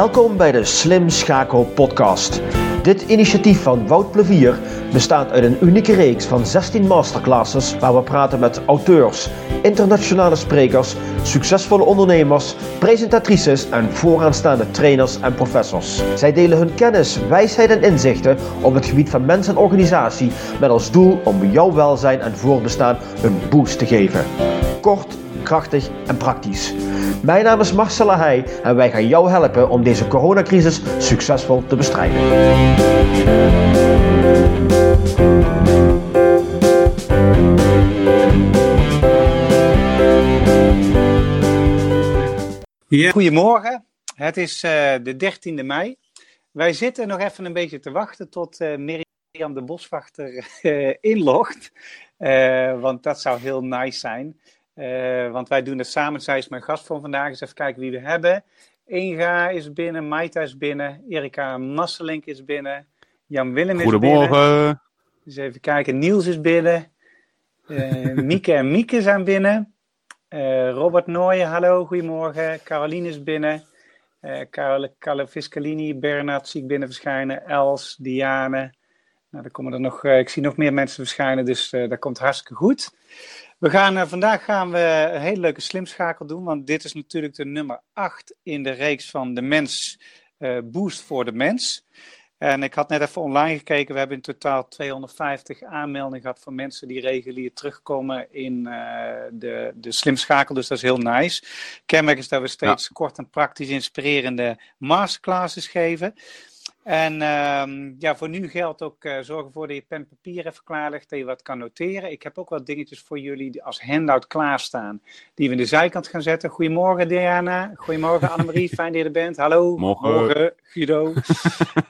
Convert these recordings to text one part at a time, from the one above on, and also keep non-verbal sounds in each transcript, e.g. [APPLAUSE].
Welkom bij de Slim Schakel podcast. Dit initiatief van Wout Plevier bestaat uit een unieke reeks van 16 masterclasses waar we praten met auteurs, internationale sprekers, succesvolle ondernemers, presentatrices en vooraanstaande trainers en professors. Zij delen hun kennis, wijsheid en inzichten op het gebied van mens en organisatie met als doel om jouw welzijn en voortbestaan een boost te geven. Kort, krachtig en praktisch. Mijn naam is Marcella Heij en wij gaan jou helpen om deze coronacrisis succesvol te bestrijden. Ja. Goedemorgen, het is uh, de 13e mei. Wij zitten nog even een beetje te wachten tot uh, Mirjam de Boswachter uh, inlogt. want dat zou heel nice zijn. Want wij doen het samen. Zij is mijn gast voor vandaag. Dus even kijken wie we hebben. Inga is binnen, Maita is binnen, Erika Masselink is binnen, Jan Willem is binnen. Goedemorgen. Dus even kijken, Niels is binnen, [LAUGHS] Mieke en Mieke zijn binnen. Uh, Robert Nooyen, hallo, goedemorgen. Caroline is binnen. Uh, Carole, Carole Fiscalini, Bernard zie ik binnen verschijnen. Els, Diane. Nou, er komen er nog, ik zie nog meer mensen verschijnen, dus dat komt hartstikke goed. We gaan, vandaag gaan we een hele leuke slimschakel doen, want dit is natuurlijk de nummer 8 in de reeks van de mens, Boost voor de Mens. En ik had net even online gekeken. We hebben in totaal 250 aanmeldingen gehad van mensen die regulier terugkomen in uh, de, de slimschakel. Dus dat is heel nice. Kenmerk is dat we steeds ja. kort en praktisch inspirerende masterclasses geven. En um, ja, voor nu geldt ook uh, zorg ervoor dat je pen en papier even klaar ligt, dat je wat kan noteren. Ik heb ook wat dingetjes voor jullie die als handout klaarstaan, die we in de zijkant gaan zetten. Goedemorgen Diana, goedemorgen [LAUGHS] Annemarie, fijn dat je er bent. Hallo, morgen, morgen Guido.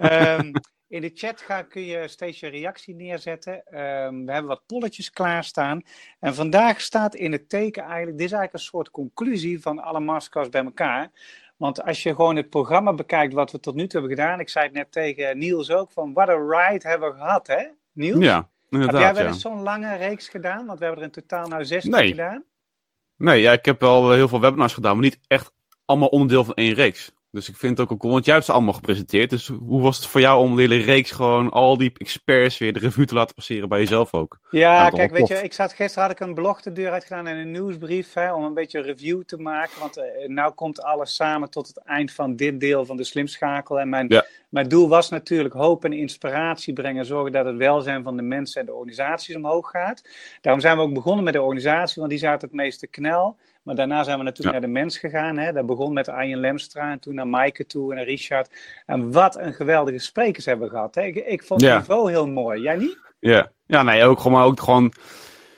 um, [LAUGHS] in de chat ga, kun je steeds je reactie neerzetten. Um, we hebben wat polletjes klaarstaan. En vandaag staat in het teken eigenlijk, dit is eigenlijk een soort conclusie van alle masterclass bij elkaar. Want als je gewoon het programma bekijkt wat we tot nu toe hebben gedaan. Ik zei het net tegen Niels ook van wat een ride hebben we gehad hè Niels? Ja, inderdaad. Heb jij wel ja. eens zo'n lange reeks gedaan? Want we hebben er in totaal nou 16 Nee. gedaan. Nee, ja, ik heb wel heel veel webinars gedaan, maar niet echt allemaal onderdeel van één reeks. Dus ik vind het ook cool, want jij hebt ze allemaal gepresenteerd. Dus hoe was het voor jou om de hele reeks gewoon al die experts weer de revue te laten passeren bij jezelf ook? Ja, kijk, weet je, ik zat gisteren had ik een blog de deur uitgedaan en een nieuwsbrief hè, om een beetje een review te maken. Want eh, nou komt alles samen tot het eind van dit deel van de slimschakel. En mijn, Ja. mijn doel was natuurlijk hoop en inspiratie brengen. Zorgen dat het welzijn van de mensen en de organisaties omhoog gaat. Daarom zijn we ook begonnen met de organisatie, want die zaten het meeste knel. Maar daarna zijn we natuurlijk Ja. naar de mens gegaan. Hè. Dat begon met Arjen Lemstra en toen naar Maaike toe en naar Richard. En wat een geweldige sprekers hebben we gehad. Hè. Ik, ik vond het Ja. niveau heel mooi. Jij niet? Ja, ja nee, ook gewoon, maar ook gewoon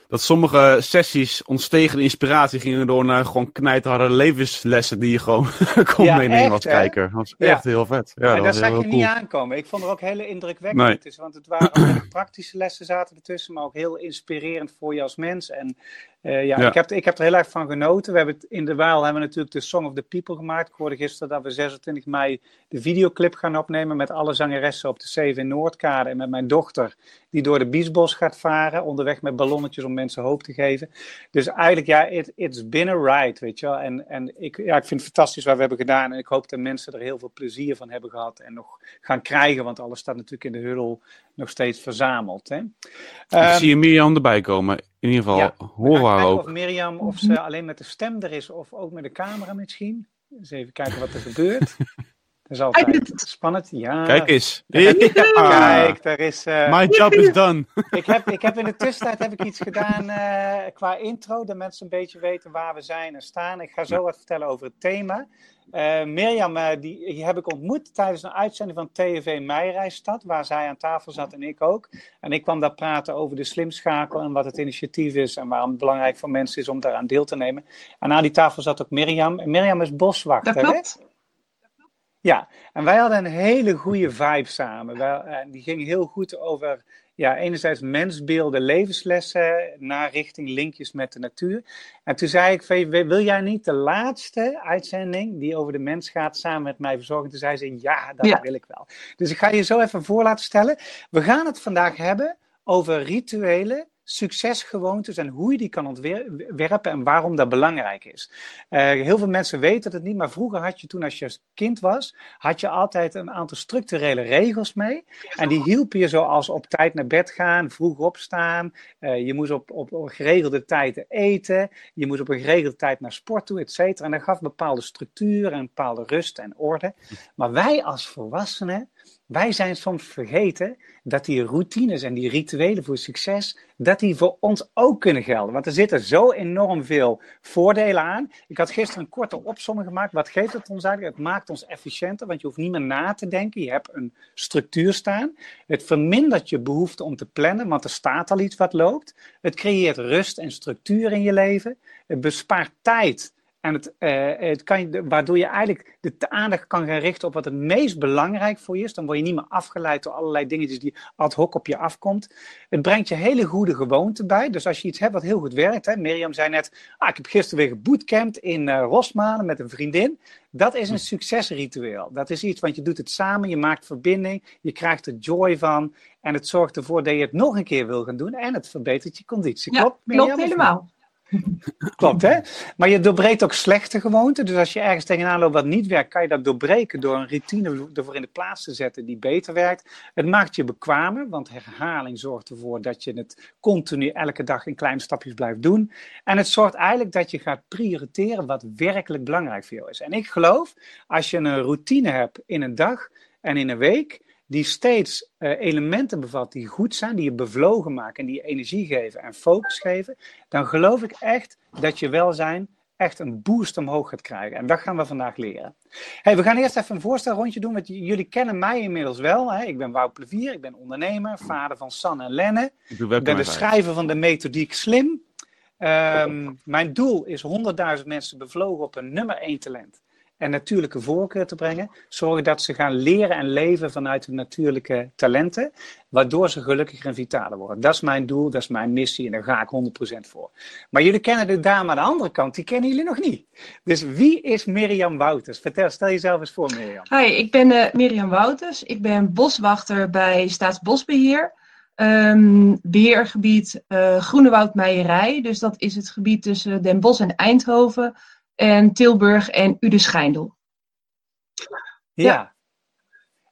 dat sommige sessies ontstegen de inspiratie gingen door naar gewoon knijterharde levenslessen die je gewoon [LAUGHS] kon Ja, meenemen als kijker. Dat was Ja. echt heel vet. Ja, en dat daar zag je niet aankomen. Ik vond er ook hele indrukwekkende Nee. tussen. Want het waren ook hele [CLEARS THROAT] praktische lessen zaten ertussen, maar ook heel inspirerend voor je als mens. En eh, ja, Ja. Ik, heb, ik heb er heel erg van genoten. We hebben het, in de Waal hebben we natuurlijk de Song of the People gemaakt. Ik hoorde gisteren dat we 26 mei de videoclip gaan opnemen met alle zangeressen op de Zeven in Noordkade. En met mijn dochter, die door de Biesbos gaat varen, onderweg met ballonnetjes om mensen hoop te geven. Dus eigenlijk, ja, it, it's been a ride, weet je wel. En, en ik, ja, ik vind het fantastisch wat we hebben gedaan. En ik hoop dat mensen er heel veel plezier van hebben gehad en nog gaan krijgen. Want alles staat natuurlijk in de huddle nog steeds verzameld. Hè? Ik Ehm, zie je Mirjam erbij komen. In ieder geval, ja, horen we haar ook. of Mirjam of ze alleen met de stem er is of ook met de camera misschien. Dus even kijken wat er gebeurt. [LAUGHS] Dat is altijd spannend. Ja. Kijk eens. Ja. Kijk, daar is. eh, My job is done. [LAUGHS] ik, heb, ik heb in de tussentijd heb ik iets gedaan eh, qua intro, dat mensen een beetje weten waar we zijn en staan. Ik ga zo wat vertellen over het thema. Eh, Mirjam, eh, die, die heb ik ontmoet tijdens een uitzending van TV Meireisstad, waar zij aan tafel zat en ik ook. En ik kwam daar praten over de slimschakel en wat het initiatief is en waarom het belangrijk voor mensen is om daaraan deel te nemen. En aan die tafel zat ook Mirjam. En Mirjam is boswachter, Dat hè? Ja, en wij hadden een hele goede vibe samen. Wij, en die ging heel goed over, ja, enerzijds mensbeelden, levenslessen, naar richting linkjes met de natuur. En toen zei ik, "Vee, wil jij niet de laatste uitzending die over de mens gaat samen met mij verzorgen? Toen zei ze, ja, dat Ja. wil ik wel. Dus ik ga je zo even voor laten stellen. We gaan het vandaag hebben over rituelen succesgewoontes en hoe je die kan ontwerpen en waarom dat belangrijk is. Uh, heel veel mensen weten het niet, maar vroeger had je toen als je kind was, had je altijd een aantal structurele regels mee. En die hielpen je zoals op tijd naar bed gaan, vroeg opstaan, uh, je moest op, op, op, geregelde tijd eten, je moest op een geregelde tijd naar sport toe, et cetera. En dat gaf bepaalde structuur en bepaalde rust en orde. Maar wij als volwassenen, wij zijn soms vergeten dat die routines en die rituelen voor succes, dat die voor ons ook kunnen gelden. Want er zitten zo enorm veel voordelen aan. Ik had gisteren een korte opsomming gemaakt. Wat geeft het ons eigenlijk? Het maakt ons efficiënter, want je hoeft niet meer na te denken. Je hebt een structuur staan. Het vermindert je behoefte om te plannen, want er staat al iets wat loopt. Het creëert rust en structuur in je leven. Het bespaart tijd en het, uh, het kan, waardoor je eigenlijk de aandacht kan gaan richten op wat het meest belangrijk voor je is. Dan word je niet meer afgeleid door allerlei dingetjes die ad hoc op je afkomt. Het brengt je hele goede gewoonten bij. Dus als je iets hebt wat heel goed werkt. Hè, Mirjam zei net, ah, ik heb gisteren weer gebootcampt in uh, Rosmalen met een vriendin. Dat is een succesritueel. Dat is iets, want je doet het samen, je maakt verbinding, je krijgt er joy van. En het zorgt ervoor dat je het nog een keer wil gaan doen. En het verbetert je conditie. Ja, klopt, Mirjam, klopt helemaal. [LAUGHS] Klopt, hè? Maar je doorbreekt ook slechte gewoonten. Dus als je ergens tegenaan loopt wat niet werkt, kan je dat doorbreken door een routine ervoor in de plaats te zetten die beter werkt. Het maakt je bekwamer, want herhaling zorgt ervoor dat je het continu elke dag in kleine stapjes blijft doen. En het zorgt eigenlijk dat je gaat prioriteren wat werkelijk belangrijk voor jou is. En ik geloof, als je een routine hebt in een dag en in een week, die steeds uh, elementen bevat die goed zijn, die je bevlogen maken en die je energie geven en focus geven, dan geloof ik echt dat je welzijn echt een boost omhoog gaat krijgen. En dat gaan we vandaag leren. Hey, we gaan eerst even een voorstelrondje doen, want jullie kennen mij inmiddels wel. Hè? Ik ben Wout Plevier, ik ben ondernemer, vader van San en Lenne. Ik, ik ben de schrijver van de methodiek Slim. Um, mijn doel is 100.000 mensen bevlogen op een nummer 1 talent en natuurlijke voorkeur te brengen. Zorgen dat ze gaan leren en leven vanuit hun natuurlijke talenten. Waardoor ze gelukkiger en vitaler worden. Dat is mijn doel, dat is mijn missie en daar ga ik 100% voor. Maar jullie kennen de dame aan de andere kant, die kennen jullie nog niet. Dus wie is Mirjam Wouters? Vertel, stel jezelf eens voor Mirjam. Hi, ik ben uh, Mirjam Wouters. Ik ben boswachter bij Staatsbosbeheer. Um, beheergebied uh, Groene Woudmeijerij. Dus dat is het gebied tussen Den Bosch en Eindhoven en Tilburg en Ude Schijndel. Ja.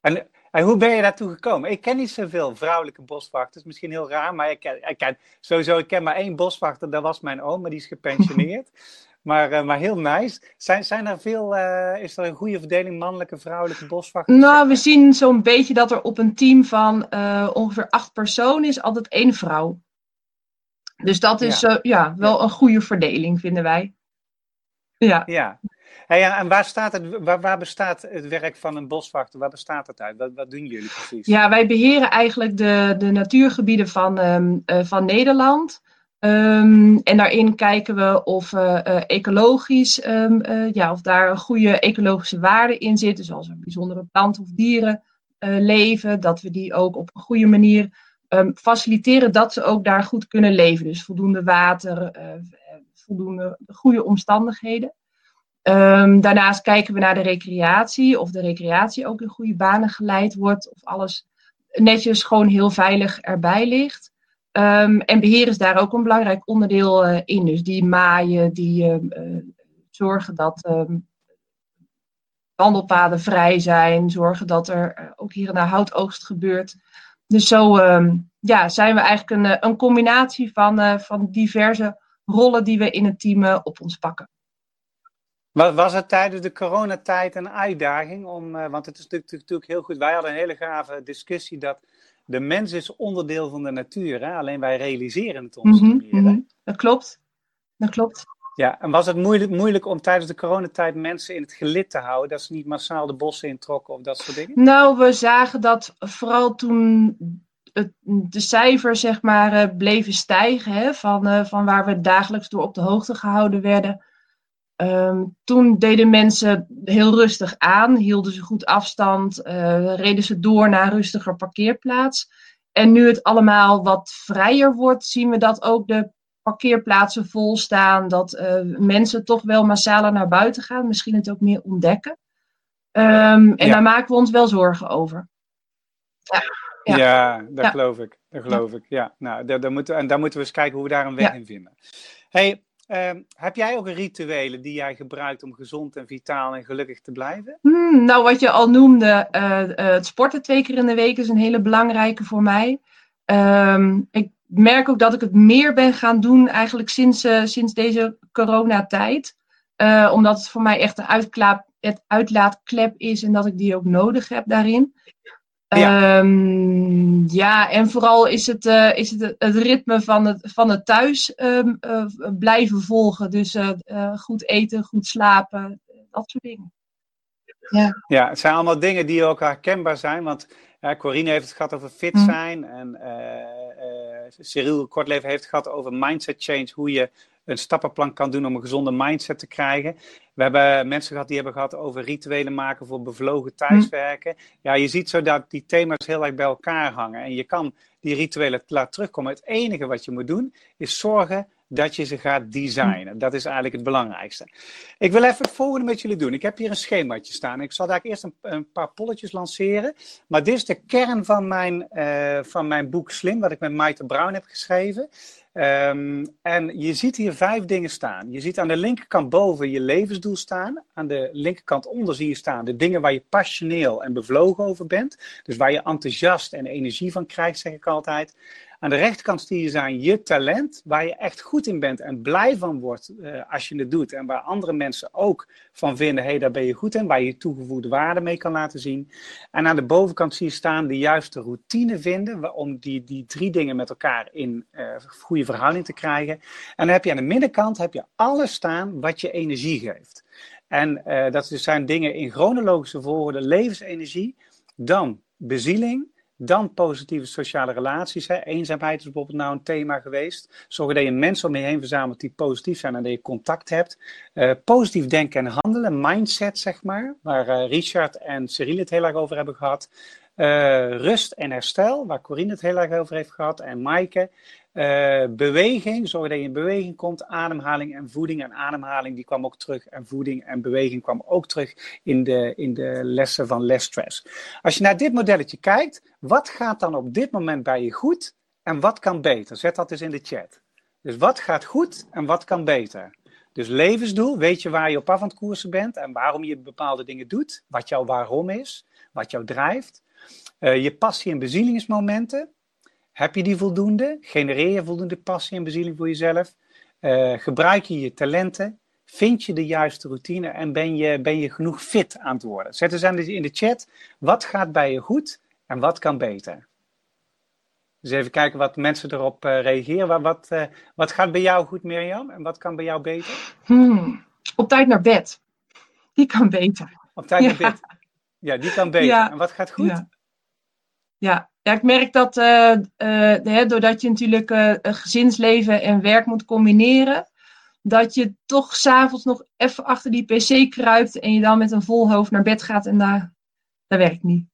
En, en, hoe ben je daartoe gekomen? Ik ken niet zoveel vrouwelijke boswachters. Misschien heel raar, maar ik ken, ik ken, sowieso, ik ken maar één boswachter. Dat was mijn oom, maar die is gepensioneerd. [LAUGHS] maar, uh, maar heel nice. Zijn, zijn er veel, uh, is er een goede verdeling mannelijke, vrouwelijke boswachters? Nou, we zien zo'n beetje dat er op een team van uh, ongeveer acht personen is altijd één vrouw. Dus dat is ja. ja wel een goede verdeling, vinden wij. Ja. ja. Hey, en waar, staat het, waar, waar, bestaat het werk van een boswachter? Waar bestaat het uit? Wat, wat doen jullie precies? Ja, wij beheren eigenlijk de, de natuurgebieden van, um, uh, van Nederland. Um, en daarin kijken we of uh, uh, ecologisch, um, ja, of daar een goede ecologische waarde in zitten, zoals er bijzondere planten of dieren leven, dat we die ook op een goede manier faciliteren dat ze ook daar goed kunnen leven. Dus voldoende water, goede omstandigheden. Um, daarnaast kijken we naar de recreatie, of de recreatie ook in goede banen geleid wordt, of alles netjes gewoon heel veilig erbij ligt. Um, en beheer is daar ook een belangrijk onderdeel uh, in. Dus die maaien, die uh, zorgen dat wandelpaden vrij zijn, zorgen dat er uh, ook hier en daar houtoogst gebeurt. Dus zo ja, zijn we eigenlijk een, een combinatie van, van diverse rollen die we in het team eh, op ons pakken. Was het tijdens de coronatijd een uitdaging om, uh, want het is natuurlijk, natuurlijk heel goed, wij hadden een hele gave discussie dat de mens is onderdeel van de natuur, hè? alleen wij realiseren het ons mm niet meer. Mm Dat klopt, dat klopt. Ja, en was het moeilijk, moeilijk om tijdens de coronatijd mensen in het gelid te houden, dat ze niet massaal de bossen introkken of dat soort dingen? Nou, we zagen dat vooral toen de cijfers zeg maar, uh, bleven stijgen hè, van, uh, van waar we dagelijks door op de hoogte gehouden werden. Um, toen deden mensen heel rustig aan, hielden ze goed afstand, uh, reden ze door naar een rustiger parkeerplaats. En nu het allemaal wat vrijer wordt, zien we dat ook de parkeerplaatsen vol staan, dat mensen toch wel massaler naar buiten gaan, misschien het ook meer ontdekken. Um, en ja. daar maken we ons wel zorgen over. Ja. Ja, dat geloof ik. dat geloof ik. Ja, nou, daar, daar moeten, en daar moeten we eens kijken hoe we daar een weg in vinden. Hey, ehm, heb jij ook rituelen die jij gebruikt om gezond en vitaal en gelukkig te blijven? Hmm, nou, wat je al noemde, uh, het sporten twee keer in de week is een hele belangrijke voor mij. Um, ik merk ook dat ik het meer ben gaan doen eigenlijk sinds, uh, sinds deze coronatijd. Uh, omdat het voor mij echt een uitklaap, het uitlaatklep is en dat ik die ook nodig heb daarin. Ja, um, ja en vooral is het, uh, is het het ritme van het, van het thuis um, uh, blijven volgen. Dus uh, goed eten, goed slapen, dat soort dingen. Ja. ja, het zijn allemaal dingen die ook herkenbaar zijn. Want Corine heeft het gehad over fit zijn. Mm. En Cyril Kortleven heeft het gehad over mindset change. Hoe je een stappenplan kan doen om een gezonde mindset te krijgen. We hebben mensen gehad die hebben gehad over rituelen maken voor bevlogen thuiswerken. Ja, je ziet zo dat die thema's heel erg bij elkaar hangen. En je kan die rituelen laten terugkomen. Het enige wat je moet doen is zorgen dat je ze gaat designen. Dat is eigenlijk het belangrijkste. Ik wil even het volgende met jullie doen. Ik heb hier een schemaatje staan. Ik zal daar eerst een, een paar polletjes lanceren. Maar dit is de kern van mijn, uh, van mijn boek Slim, wat ik met Maite Brown heb geschreven. Um, en je ziet hier vijf dingen staan. Je ziet aan de linkerkant boven je levensdoel staan. Aan de linkerkant onder zie je staan de dingen waar je passioneel en bevlogen over bent. Dus waar je enthousiast en energie van krijgt, zeg ik altijd. Aan de rechterkant zie je zijn je talent, waar je echt goed in bent en blij van wordt uh, als je het doet. En waar andere mensen ook van vinden, hé, hey, daar ben je goed in, waar je toegevoegde waarde mee kan laten zien. En aan de bovenkant zie je staan de juiste routine vinden, om die, die drie dingen met elkaar in uh, goede verhouding te krijgen. En dan heb je aan de middenkant heb je alles staan wat je energie geeft. En uh, dat zijn dingen in chronologische volgorde, levensenergie, dan bezieling, dan positieve sociale relaties. Hè. Eenzaamheid is bijvoorbeeld nou een thema geweest. Zorgen dat je mensen om je heen verzamelt die positief zijn en dat je contact hebt. Uh, positief denken en handelen, mindset zeg maar. Waar uh, Richard en Cyril het heel erg over hebben gehad. Uh, rust en herstel, waar Corine het heel erg over heeft gehad. En Maaike. Uh, beweging, zorg dat je in beweging komt, ademhaling en voeding. En ademhaling die kwam ook terug en voeding en beweging kwam ook terug in de, in de lessen van less stress. Als je naar dit modelletje kijkt, wat gaat dan op dit moment bij je goed en wat kan beter? Zet dat eens in de chat. Dus wat gaat goed en wat kan beter? Dus levensdoel, weet je waar je op af koersen bent en waarom je bepaalde dingen doet, wat jouw waarom is, wat jou drijft. Uh, je passie en bezielingsmomenten, heb je die voldoende? Genereer je voldoende passie en bezieling voor jezelf? Uh, gebruik je je talenten? Vind je de juiste routine en ben je, ben je genoeg fit aan het worden? Zet eens in de chat, wat gaat bij je goed en wat kan beter? Dus even kijken wat mensen erop uh, reageren. Wat, wat, uh, wat, gaat bij jou goed, Mirjam? En wat kan bij jou beter? Hmm, op tijd naar bed. Die kan beter. Op tijd naar bed. Ja, die kan beter. Ja. En wat gaat goed? Ja. ja. Ja, ik merk dat uh, uh, doordat je natuurlijk uh, gezinsleven en werk moet combineren, dat je toch s'avonds nog even achter die pc kruipt en je dan met een vol hoofd naar bed gaat en daar, dat werkt niet.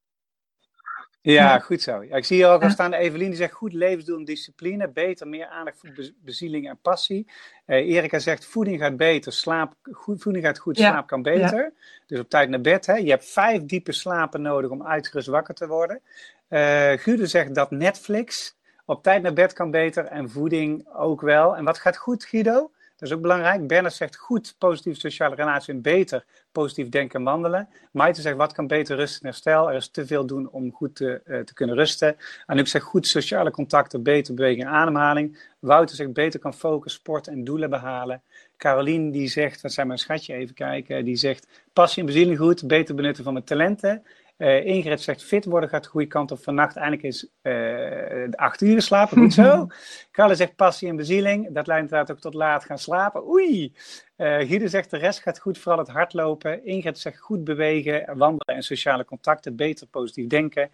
Ja, goed zo. Ja, ik zie hier ook al staan, Evelien die zegt goed levensdoel en discipline, beter, meer aandacht voor bezieling en passie. Erika zegt voeding gaat beter, slaap, goed, voeding gaat goed, ja. slaap kan beter. Dus op tijd naar bed. Hè. Je hebt vijf diepe slapen nodig om uitgerust wakker te worden. Uh, Gude zegt dat Netflix op tijd naar bed kan beter en voeding ook wel. En wat gaat goed, Guido? Dat is ook belangrijk. Bernard zegt goed positieve sociale relatie en beter positief denken en wandelen. Maite zegt wat kan beter rust en herstel. Er is te veel doen om goed te, uh, te kunnen rusten. Anouk zegt goed sociale contacten, beter beweging en ademhaling. Wouter zegt beter kan focussen, sport en doelen behalen. Caroline die zegt, dat zijn mijn schatje even kijken, die zegt passie en bezieling goed, beter benutten van mijn talenten. Uh, Ingrid zegt fit worden gaat de goede kant op. Vannacht eindelijk is uh, de acht uur slapen. Goed zo. [LAUGHS] Carle zegt passie en bezieling. Dat leidt inderdaad ook tot laat gaan slapen. Oei. Uh, Guido zegt de rest gaat goed, vooral het hardlopen. Ingrid zegt goed bewegen, wandelen en sociale contacten. Beter positief denken.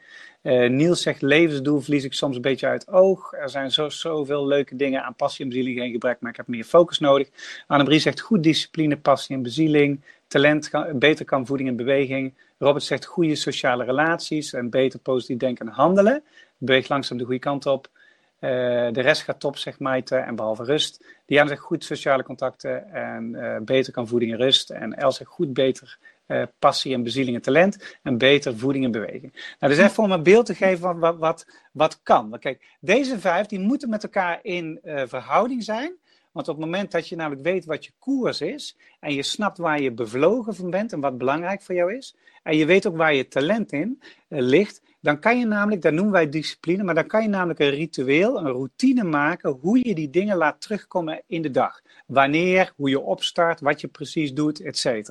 Niels zegt levensdoel verlies ik soms een beetje uit oog. Er zijn zo, zoveel leuke dingen aan passie en bezieling geen gebrek, maar ik heb meer focus nodig. Annemarie zegt goed discipline, passie en bezieling. Talent, kan, beter kan voeding en beweging. Robert zegt goede sociale relaties en beter positief denken en handelen. Beweeg langzaam de goede kant op. de rest gaat top, zegt Maite, en behalve rust. Diana zegt goed sociale contacten en beter kan voeding en rust. En El zegt goed, beter passie en bezieling en talent. En beter voeding en beweging. Nou, dus even om een beeld te geven van wat, wat, wat kan. Kijk, deze vijf die moeten met elkaar in verhouding zijn. Want op het moment dat je namelijk weet wat je koers is, en je snapt waar je bevlogen van bent en wat belangrijk voor jou is, en je weet ook waar je talent in uh, ligt, dan kan je namelijk, dat noemen wij discipline, maar dan kan je namelijk een ritueel, een routine maken, hoe je die dingen laat terugkomen in de dag. Wanneer, hoe je opstart, wat je precies doet, et.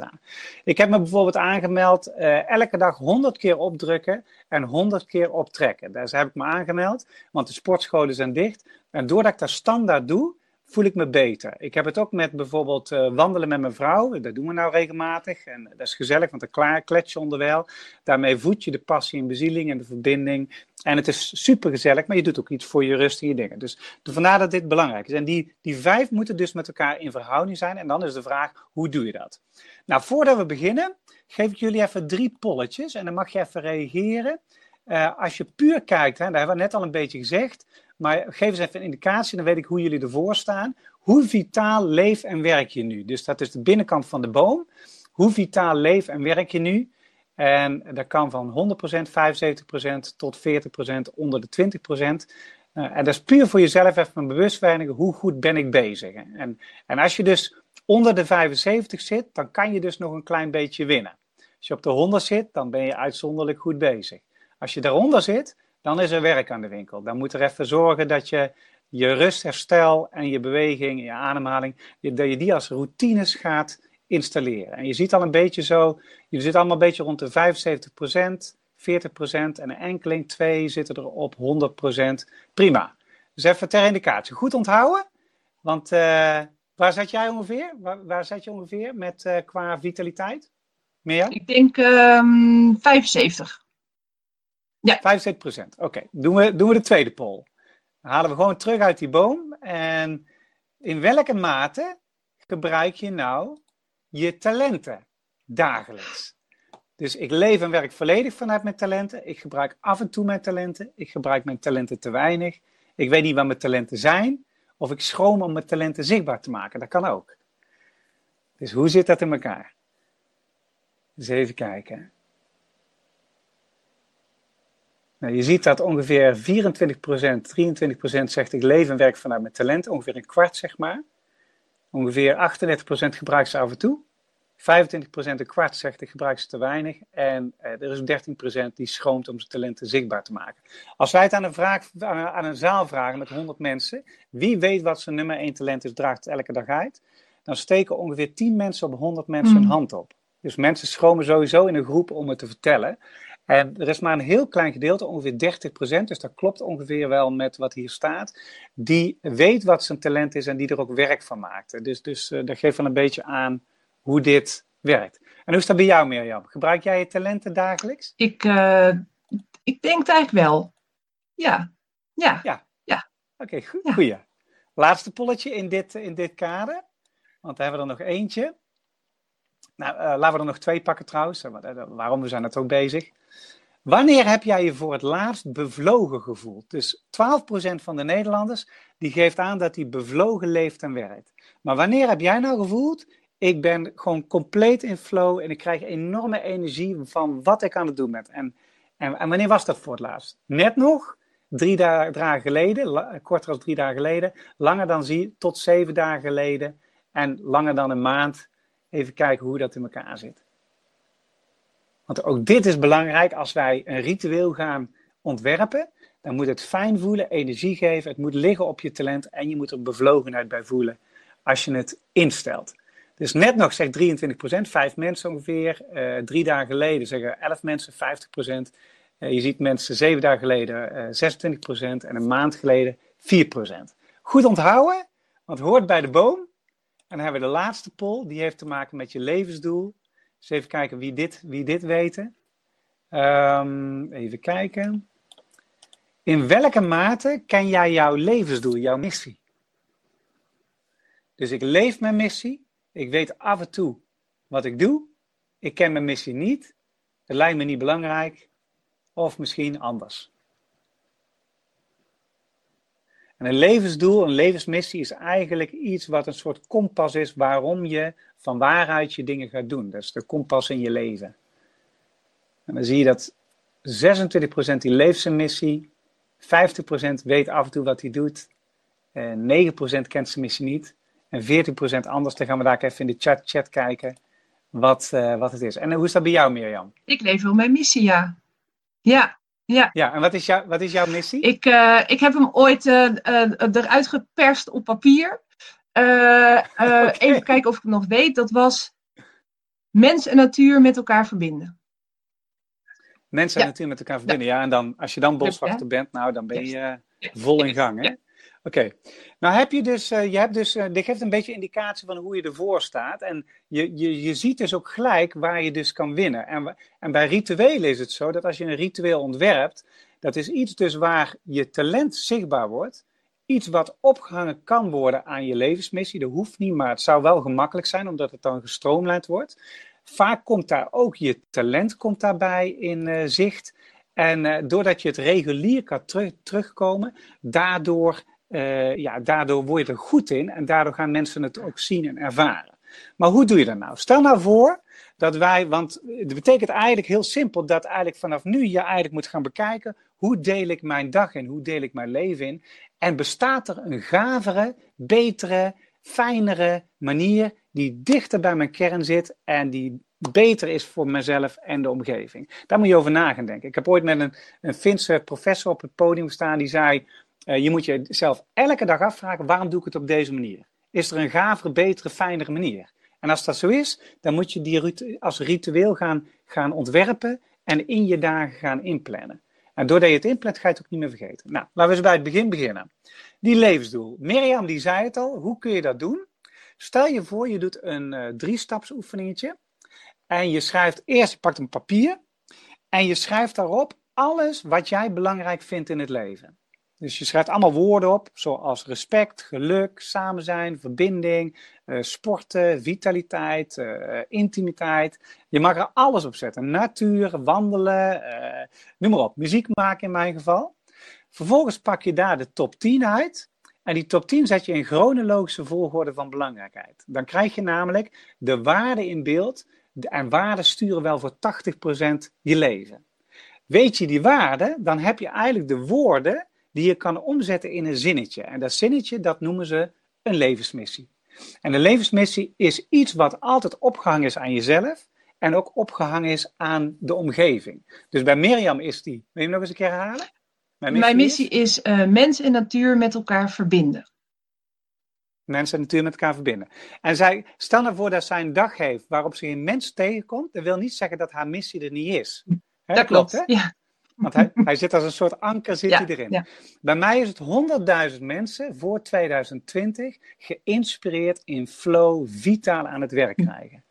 Ik heb me bijvoorbeeld aangemeld, uh, elke dag 100 keer opdrukken en 100 keer optrekken. Daar heb ik me aangemeld, want de sportscholen zijn dicht. En doordat ik dat standaard doe, voel ik me beter. Ik heb het ook met bijvoorbeeld uh, wandelen met mijn vrouw. Dat doen we nou regelmatig. En dat is gezellig, want dan klets je onderwijl. Daarmee voed je de passie en bezieling en de verbinding. En het is super gezellig, maar je doet ook iets voor je rust en je dingen. Dus vandaar dat dit belangrijk is. En die, die vijf moeten dus met elkaar in verhouding zijn. En dan is de vraag, hoe doe je dat? Nou, voordat we beginnen, geef ik jullie even drie polletjes. En dan mag je even reageren. Uh, als je puur kijkt, hè, daar hebben we net al een beetje gezegd. Maar geef eens even een indicatie, dan weet ik hoe jullie ervoor staan. Hoe vitaal leef en werk je nu? Dus dat is de binnenkant van de boom. Hoe vitaal leef en werk je nu? En dat kan van 100%, 75% tot 40% onder de 20%. Uh, eh, en dat is puur voor jezelf even een bewustwording. Hoe goed ben ik bezig? En, en als je dus onder de 75 zit, dan kan je dus nog een klein beetje winnen. Als je op de 100 zit, dan ben je uitzonderlijk goed bezig. Als je daaronder zit, dan is er werk aan de winkel. Dan moet er even zorgen dat je je rust, en je beweging, je ademhaling, dat je die als routines gaat installeren. En je ziet al een beetje zo, je zit allemaal een beetje rond de 75%, 40% en een enkeling, twee zitten er op 100%. Prima. Dus even ter indicatie. Goed onthouden, want uh, waar zat jij ongeveer? Waar, waar zat je ongeveer met uh, qua vitaliteit? Meer? Ik denk um, ehm, 75. Ja. 75%. Oké, doen, we, doen we de tweede poll. Dan halen we gewoon terug uit die boom. En in welke mate gebruik je nou je talenten dagelijks? Dus ik leef en werk volledig vanuit mijn talenten. Ik gebruik af en toe mijn talenten. Ik gebruik mijn talenten te weinig. Ik weet niet wat mijn talenten zijn. Of ik schroom om mijn talenten zichtbaar te maken. Dat kan ook. Dus hoe zit dat in elkaar? Dus even kijken. Nou, je ziet dat ongeveer 24%, 23% zegt ik leef en werk vanuit mijn talent. Ongeveer een kwart, zeg maar. Ongeveer 38% gebruikt ze af en toe. 25% een kwart zegt ik gebruik ze te weinig. En eh, er is 13% die schroomt om zijn talenten zichtbaar te maken. Als wij het aan een, vraag, aan een zaal vragen met 100 mensen. Wie weet wat zijn nummer 1 talent is, draagt elke dag uit. Dan steken ongeveer 10 mensen op 100 mensen hun hmm. hand op. Dus mensen schromen sowieso in een groep om het te vertellen. En er is maar een heel klein gedeelte, ongeveer 30%, dus dat klopt ongeveer wel met wat hier staat, die weet wat zijn talent is en die er ook werk van maakt. Dus, dus uh, dat geeft wel een beetje aan hoe dit werkt. En hoe is dat bij jou, Mirjam? Gebruik jij je talenten dagelijks? Ik, uh, ik denk het eigenlijk wel. Ja. Ja. Ja. ja. Oké, okay, goed. Goeie. Laatste polletje in dit, in dit kader. Want daar hebben we er nog eentje. Nou, uh, laten we er nog twee pakken trouwens. Waarom? We zijn het ook bezig. Wanneer heb jij je voor het laatst bevlogen gevoeld? Dus 12% van de Nederlanders die geeft aan dat hij bevlogen leeft en werkt. Maar wanneer heb jij nou gevoeld? Ik ben gewoon compleet in flow en ik krijg enorme energie van wat ik aan het doen ben. En, en, en wanneer was dat voor het laatst? Net nog, drie dagen geleden, korter dan drie dagen geleden, langer dan zie, tot zeven dagen geleden en langer dan een maand. Even kijken hoe dat in elkaar zit. Want ook dit is belangrijk als wij een ritueel gaan ontwerpen. Dan moet het fijn voelen, energie geven. Het moet liggen op je talent en je moet er bevlogenheid bij voelen als je het instelt. Dus net nog zegt 23%, vijf mensen ongeveer. Uh, drie dagen geleden zeggen 11 mensen 50%. Uh, eh, je ziet mensen zeven dagen geleden uh, eh, 26% en een maand geleden 4%. Goed onthouden, want hoort bij de boom. En dan hebben we de laatste poll, die heeft te maken met je levensdoel. Dus even kijken wie dit, wie dit weten. Um, even kijken. In welke mate ken jij jouw levensdoel, jouw missie? Dus ik leef mijn missie. Ik weet af en toe wat ik doe. Ik ken mijn missie niet. Het lijkt me niet belangrijk. Of misschien anders. En een levensdoel, een levensmissie is eigenlijk iets wat een soort kompas is waarom je van waaruit je dingen gaat doen. Dat is de kompas in je leven. En dan zie je dat 26% die leeft zijn missie, 50% weet af en toe wat hij doet, en 9% kent zijn missie niet en 14% anders. Dan gaan we daar even in de chat, chat kijken wat, uh, wat het is. En hoe is dat bij jou, Mirjam? Ik leef wel mijn missie, ja. Ja, ja. Ja, en wat is, jou, wat is jouw missie? Ik, uh, ik heb hem ooit uh, eruit geperst op papier. [LAUGHS] okay. Even kijken of ik het nog weet. Dat was mens en natuur met elkaar verbinden. Mensen en ja. natuur met elkaar verbinden. Ja. ja, en dan, als je dan boswachter bent, nou, dan ben je vol in gang, hè? Oké, nou heb je dus, uh, je hebt dus, uh, dit geeft een beetje indicatie van hoe je ervoor staat. En je, je, je ziet dus ook gelijk waar je dus kan winnen. En, en bij rituelen is het zo dat als je een ritueel ontwerpt, dat is iets dus waar je talent zichtbaar wordt. Iets wat opgehangen kan worden aan je levensmissie. Dat hoeft niet, maar het zou wel gemakkelijk zijn, omdat het dan gestroomlijnd wordt. Vaak komt daar ook je talent komt daarbij in uh, zicht. En doordat je het regulier kan terug, terugkomen, daardoor uh, ja, daardoor word je er goed in en daardoor gaan mensen het ook zien en ervaren. Maar hoe doe je dat nou? Stel nou voor dat wij, want het betekent eigenlijk heel simpel dat eigenlijk vanaf nu je eigenlijk moet gaan bekijken hoe deel ik mijn dag in, hoe deel ik mijn leven in en bestaat er een gavere, betere, fijnere manier die dichter bij mijn kern zit en die beter is voor mezelf en de omgeving. Daar moet je over na gaan denken. Ik heb ooit met een, een Finse professor op het podium staan die zei je moet jezelf elke dag afvragen: waarom doe ik het op deze manier? Is er een gavere, betere, fijnere manier? En als dat zo is, dan moet je die als ritueel gaan, gaan ontwerpen en in je dagen gaan inplannen. En doordat je het inplant, ga je het ook niet meer vergeten. Nou, laten we eens bij het begin beginnen. Die levensdoel. Mirjam die zei het al, hoe kun je dat doen? Stel je voor, je doet een uh, drie-stapsoefeningetje. En je schrijft eerst, je pakt een papier. En je schrijft daarop alles wat jij belangrijk vindt in het leven. Dus je schrijft allemaal woorden op, zoals respect, geluk, samen zijn, verbinding, uh, sporten, vitaliteit, uh, intimiteit. Je mag er alles op zetten. Natuur, wandelen, uh, noem maar op. Muziek maken in mijn geval. Vervolgens pak je daar de top 10 uit. En die top 10 zet je in chronologische volgorde van belangrijkheid. Dan krijg je namelijk de waarden in beeld. En waarden sturen wel voor 80% je leven. Weet je die waarden, dan heb je eigenlijk de woorden die je kan omzetten in een zinnetje. En dat zinnetje, dat noemen ze een levensmissie. En een levensmissie is iets wat altijd opgehangen is aan jezelf en ook opgehangen is aan de omgeving. Dus bij Mirjam is die, wil je hem nog eens een keer herhalen? Mijn missie, Mijn missie is, is uh, mens en natuur met elkaar verbinden. Mensen en natuur met elkaar verbinden. En zij, stel nou voor dat zij een dag heeft waarop ze een mens tegenkomt. Dat wil niet zeggen dat haar missie er niet is. He, dat klopt, klopt hè? ja. Want hij, hij zit als een soort anker zit hij erin. Bij mij is het 100.000 mensen voor 2020 geïnspireerd in flow, vitaal aan het werk hm. krijgen.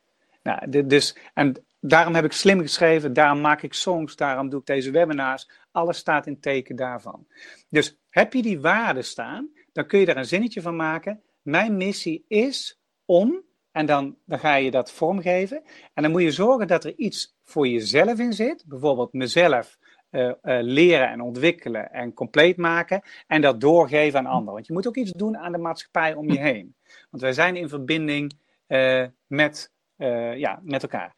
Nou, dus, en daarom heb ik slim geschreven, daarom maak ik songs, daarom doe ik deze webinars. Alles staat in teken daarvan. Dus heb je die waarden staan, dan kun je daar een zinnetje van maken. Mijn missie is om, en dan, dan ga je dat vormgeven. En dan moet je zorgen dat er iets voor jezelf in zit. Bijvoorbeeld mezelf uh, uh, leren en ontwikkelen en compleet maken en dat doorgeven aan anderen. Want je moet ook iets doen aan de maatschappij om je heen. Want wij zijn in verbinding uh, met, ja, met elkaar.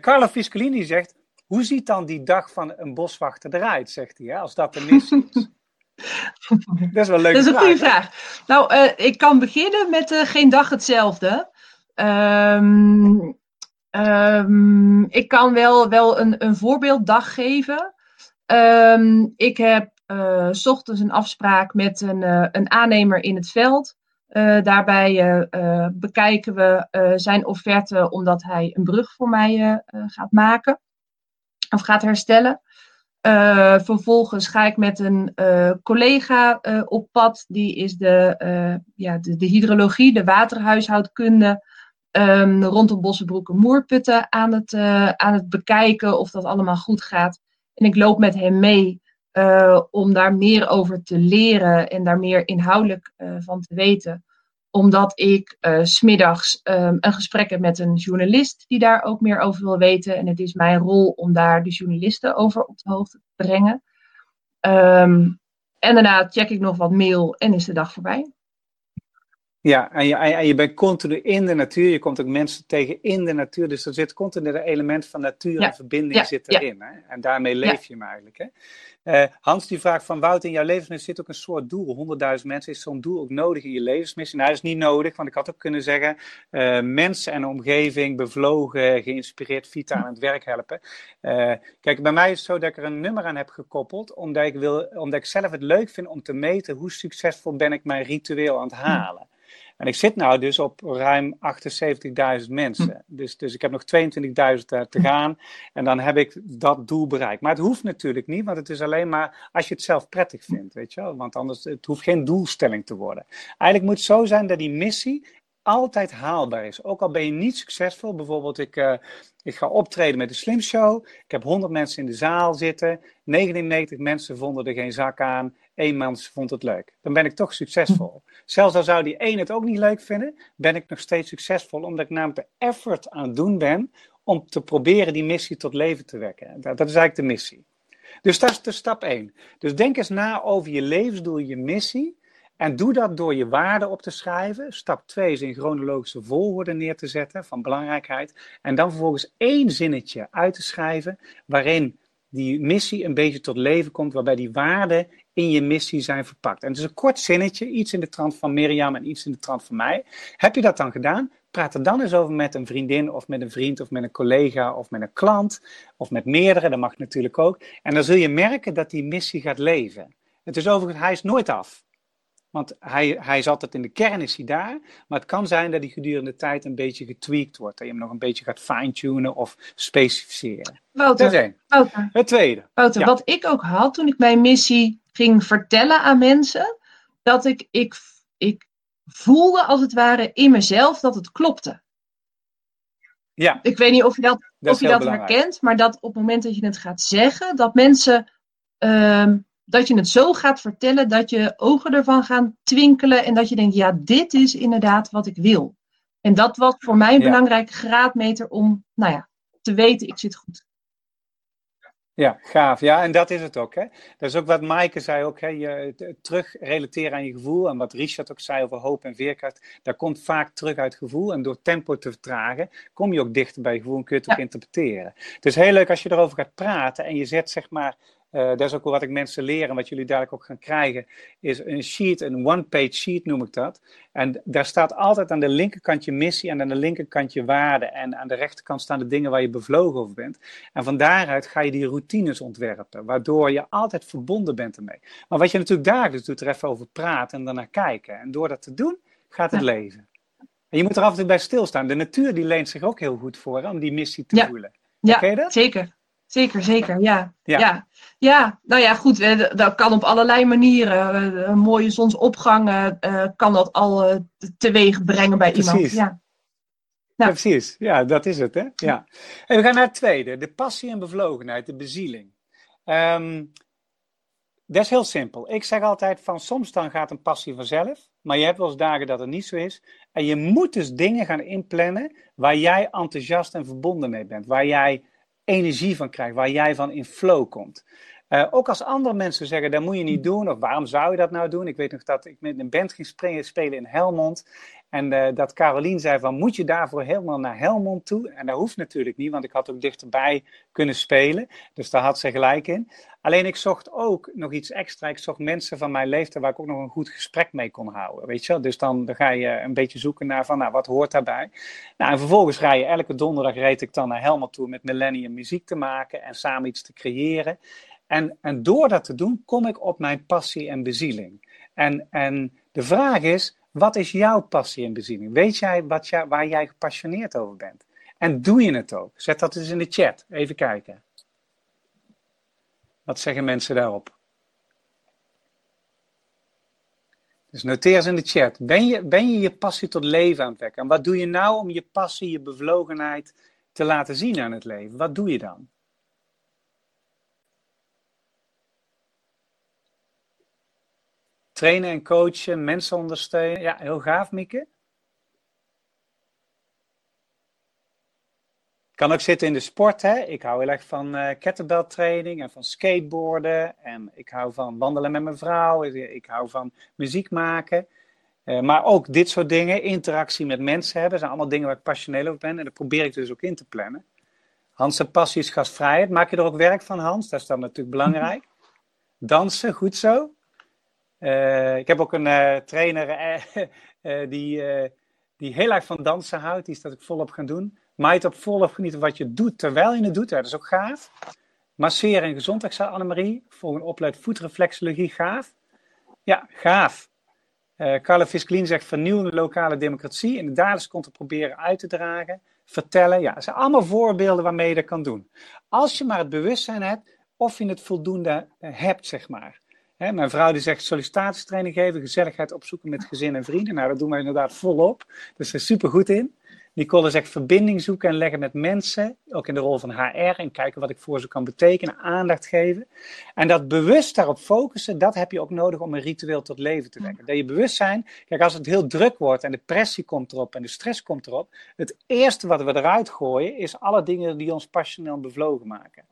Carlo Fiscolini zegt, hoe ziet dan die dag van een boswachter eruit, zegt hij, hè, als dat de missie is? [LAUGHS] dat is wel leuk. Dat is een goede vraag. Nou, ik kan beginnen met geen dag hetzelfde. Um, um, ik kan wel, wel een, een voorbeelddag geven. Um, ik heb uh, s ochtends een afspraak met een, uh, een aannemer in het veld. Uh, daarbij bekijken we zijn offerte omdat hij een brug voor mij gaat maken of gaat herstellen. vervolgens ga ik met een collega op pad. Die is de, ja, de, de, hydrologie, de waterhuishoudkunde um, rondom Bossenbroek en Moerputten aan het, aan het bekijken of dat allemaal goed gaat. En ik loop met hem mee uh, om daar meer over te leren en daar meer inhoudelijk uh, van te weten. Omdat ik uh, smiddags um, een gesprek heb met een journalist die daar ook meer over wil weten. En het is mijn rol om daar de journalisten over op de hoogte te brengen. Um, En daarna check ik nog wat mail en is de dag voorbij. Ja, en je, en je bent continu in de natuur. Je komt ook mensen tegen in de natuur. Dus er zit continu een element van natuur en verbinding zit erin. Hè? En daarmee leef je hem eigenlijk. Hè? Uh, Hans die vraagt van Wout, in jouw levensmissie zit ook een soort doel. 100.000 mensen, is zo'n doel ook nodig in je levensmissie? Nou, dat is niet nodig, want ik had ook kunnen zeggen, uh, mensen en omgeving bevlogen, geïnspireerd, vita aan het werk helpen. Uh, kijk, bij mij is het zo dat ik er een nummer aan heb gekoppeld, omdat ik, wil, omdat ik zelf het leuk vind om te meten hoe succesvol ben ik mijn ritueel aan het halen. En ik zit nou dus op ruim 78.000 mensen. Hm. Dus, dus ik heb nog 22.000 te gaan. En dan heb ik dat doel bereikt. Maar het hoeft natuurlijk niet, want het is alleen maar als je het zelf prettig vindt. Weet je wel? Want anders het hoeft geen doelstelling te worden. Eigenlijk moet het zo zijn dat die missie altijd haalbaar is. Ook al ben je niet succesvol. Bijvoorbeeld, ik, uh, ik ga optreden met de Slim Show. Ik heb 100 mensen in de zaal zitten. 99 mensen vonden er geen zak aan. Mens vond het leuk. Dan ben ik toch succesvol. Zelfs al zou die één het ook niet leuk vinden, ben ik nog steeds succesvol. Omdat ik namelijk de effort aan het doen ben om te proberen die missie tot leven te wekken. Dat, dat is eigenlijk de missie. Dus dat is de stap 1. Dus denk eens na over je levensdoel, je missie. En doe dat door je waarden op te schrijven. Stap 2 is in chronologische volgorde neer te zetten van belangrijkheid. En dan vervolgens één zinnetje uit te schrijven waarin die missie een beetje tot leven komt, waarbij die waarden in je missie zijn verpakt. En het is een kort zinnetje, iets in de trant van Mirjam en iets in de trant van mij. Heb je dat dan gedaan? Praat er dan eens over met een vriendin of met een vriend of met een collega of met een klant of met meerdere, dat mag natuurlijk ook. En dan zul je merken dat die missie gaat leven. Het is overigens, hij is nooit af. Want hij, hij is altijd in de kern, is hij daar. Maar het kan zijn dat hij gedurende de tijd een beetje getweakt wordt. Dat je hem nog een beetje gaat fine-tunen of specificeren. Wouter, Wouter. Het tweede. Wouter, wat ik ook had toen ik mijn missie ging vertellen aan mensen. Dat ik, ik, ik voelde als het ware in mezelf dat het klopte. Ja. Ik weet niet of je dat, dat of je dat herkent. Maar dat op het moment dat je het gaat zeggen. Dat mensen... Ehm, dat je het zo gaat vertellen dat je ogen ervan gaan twinkelen en dat je denkt, ja, dit is inderdaad wat ik wil. En dat was voor mij een belangrijke graadmeter om, nou ja, te weten, ik zit goed. Ja, gaaf. Ja, en dat is het ook. Hè? Dat is ook wat Maaike zei ook. Hè? Je, terug relateren aan je gevoel. En wat Richard ook zei over hoop en veerkracht. Dat komt vaak terug uit gevoel. En door tempo te vertragen, kom je ook dichter bij je gevoel en kun je het ook interpreteren. Het is heel leuk als je erover gaat praten en je zet zeg maar uh, dat is ook wat ik mensen leer en wat jullie dadelijk ook gaan krijgen, is een sheet, een one-page sheet noem ik dat. En daar staat altijd aan de linkerkant je missie en aan de linkerkant je waarde. En aan de rechterkant staan de dingen waar je bevlogen over bent. En van daaruit ga je die routines ontwerpen, waardoor je altijd verbonden bent ermee. Maar wat je natuurlijk dagelijks doet, er even over praten en daarnaar kijken. En door dat te doen, gaat het leven. En je moet er af en toe bij stilstaan. De natuur die leent zich ook heel goed voor om die missie te voelen. Ja, dat? zeker. Zeker, zeker, ja. ja. ja. nou ja, goed, dat kan op allerlei manieren. Eh, een mooie zonsopgang uh, kan dat al uh, teweeg brengen bij iemand. Ja. ja. precies. Ja, dat is het, hè? Ja. En we gaan naar het tweede. De passie en bevlogenheid, de bezieling. Um, dat is heel simpel. Ik zeg altijd van soms dan gaat een passie vanzelf, maar je hebt wel eens dagen dat het niet zo is. En je moet dus dingen gaan inplannen waar jij enthousiast en verbonden mee bent. Waar jij energie van krijgt, waar jij van in flow komt. Uh, ook als andere mensen zeggen, dat moet je niet doen, of waarom zou je dat nou doen? Ik weet nog dat ik met een band ging spelen in Helmond. En uh, dat Carolien zei van, moet je daarvoor helemaal naar Helmond toe? En dat hoeft natuurlijk niet, want ik had ook dichterbij kunnen spelen. Dus daar had ze gelijk in. Alleen ik zocht ook nog iets extra. Ik zocht mensen van mijn leeftijd waar ik ook nog een goed gesprek mee kon houden. Weet je wel? Dus dan, dan ga je een beetje zoeken naar van, nou, wat hoort daarbij? Nou, en vervolgens ga je elke donderdag reed ik dan naar Helmond toe met Millennium muziek te maken en samen iets te creëren. En, en door dat te doen, kom ik op mijn passie en bezieling. En, en de vraag is, wat is jouw passie en bezieling? Weet jij, wat jij waar jij gepassioneerd over bent? En doe je het ook? Zet dat eens in de chat. Even kijken. Wat zeggen mensen daarop? Dus noteer eens in de chat. Ben je, ben je je passie tot leven aan het wekken? En wat doe je nou om je passie, je bevlogenheid te laten zien aan het leven? Wat doe je dan? Trainen en coachen, mensen ondersteunen. Ja, heel gaaf, Mieke. Kan ook zitten in de sport. Hè? Ik hou heel erg van uh, kettlebell training en van skateboarden. En ik hou van wandelen met mijn vrouw. Ik hou van muziek maken. Uh, maar ook dit soort dingen, interactie met mensen hebben, zijn allemaal dingen waar ik passioneel over ben. En dat probeer ik dus ook in te plannen. Hans, passie is gastvrijheid. Maak je er ook werk van, Hans? Dat is dan natuurlijk belangrijk. Dansen, goed zo. Uh, ik heb ook een trainer [LAUGHS] die, die heel erg van dansen houdt. Die is dat ik volop gaan doen. Maar het op volop genieten wat je doet terwijl je het doet. dat is ook gaaf. Masseren en gezondheid, zei Annemarie. Een opleid voetreflexologie, gaaf. Ja, gaaf. Uh, Carla zegt vernieuwende lokale democratie. En de daders komt te proberen uit te dragen. Vertellen. Ja, dat zijn allemaal voorbeelden waarmee je dat kan doen. Als je maar het bewustzijn hebt of je het voldoende eh, hebt, zeg maar. Mijn vrouw die zegt sollicitatietraining geven, gezelligheid opzoeken met gezin en vrienden. Nou, dat doen we inderdaad volop. Dus daar is super goed in. Nicole zegt verbinding zoeken en leggen met mensen, ook in de rol van HR, en kijken wat ik voor ze kan betekenen, aandacht geven. En dat bewust daarop focussen, dat heb je ook nodig om een ritueel tot leven te wekken. Dat je bewustzijn, kijk, als het heel druk wordt en de pressie komt erop en de stress komt erop, het eerste wat we eruit gooien is alle dingen die ons passioneel bevlogen maken.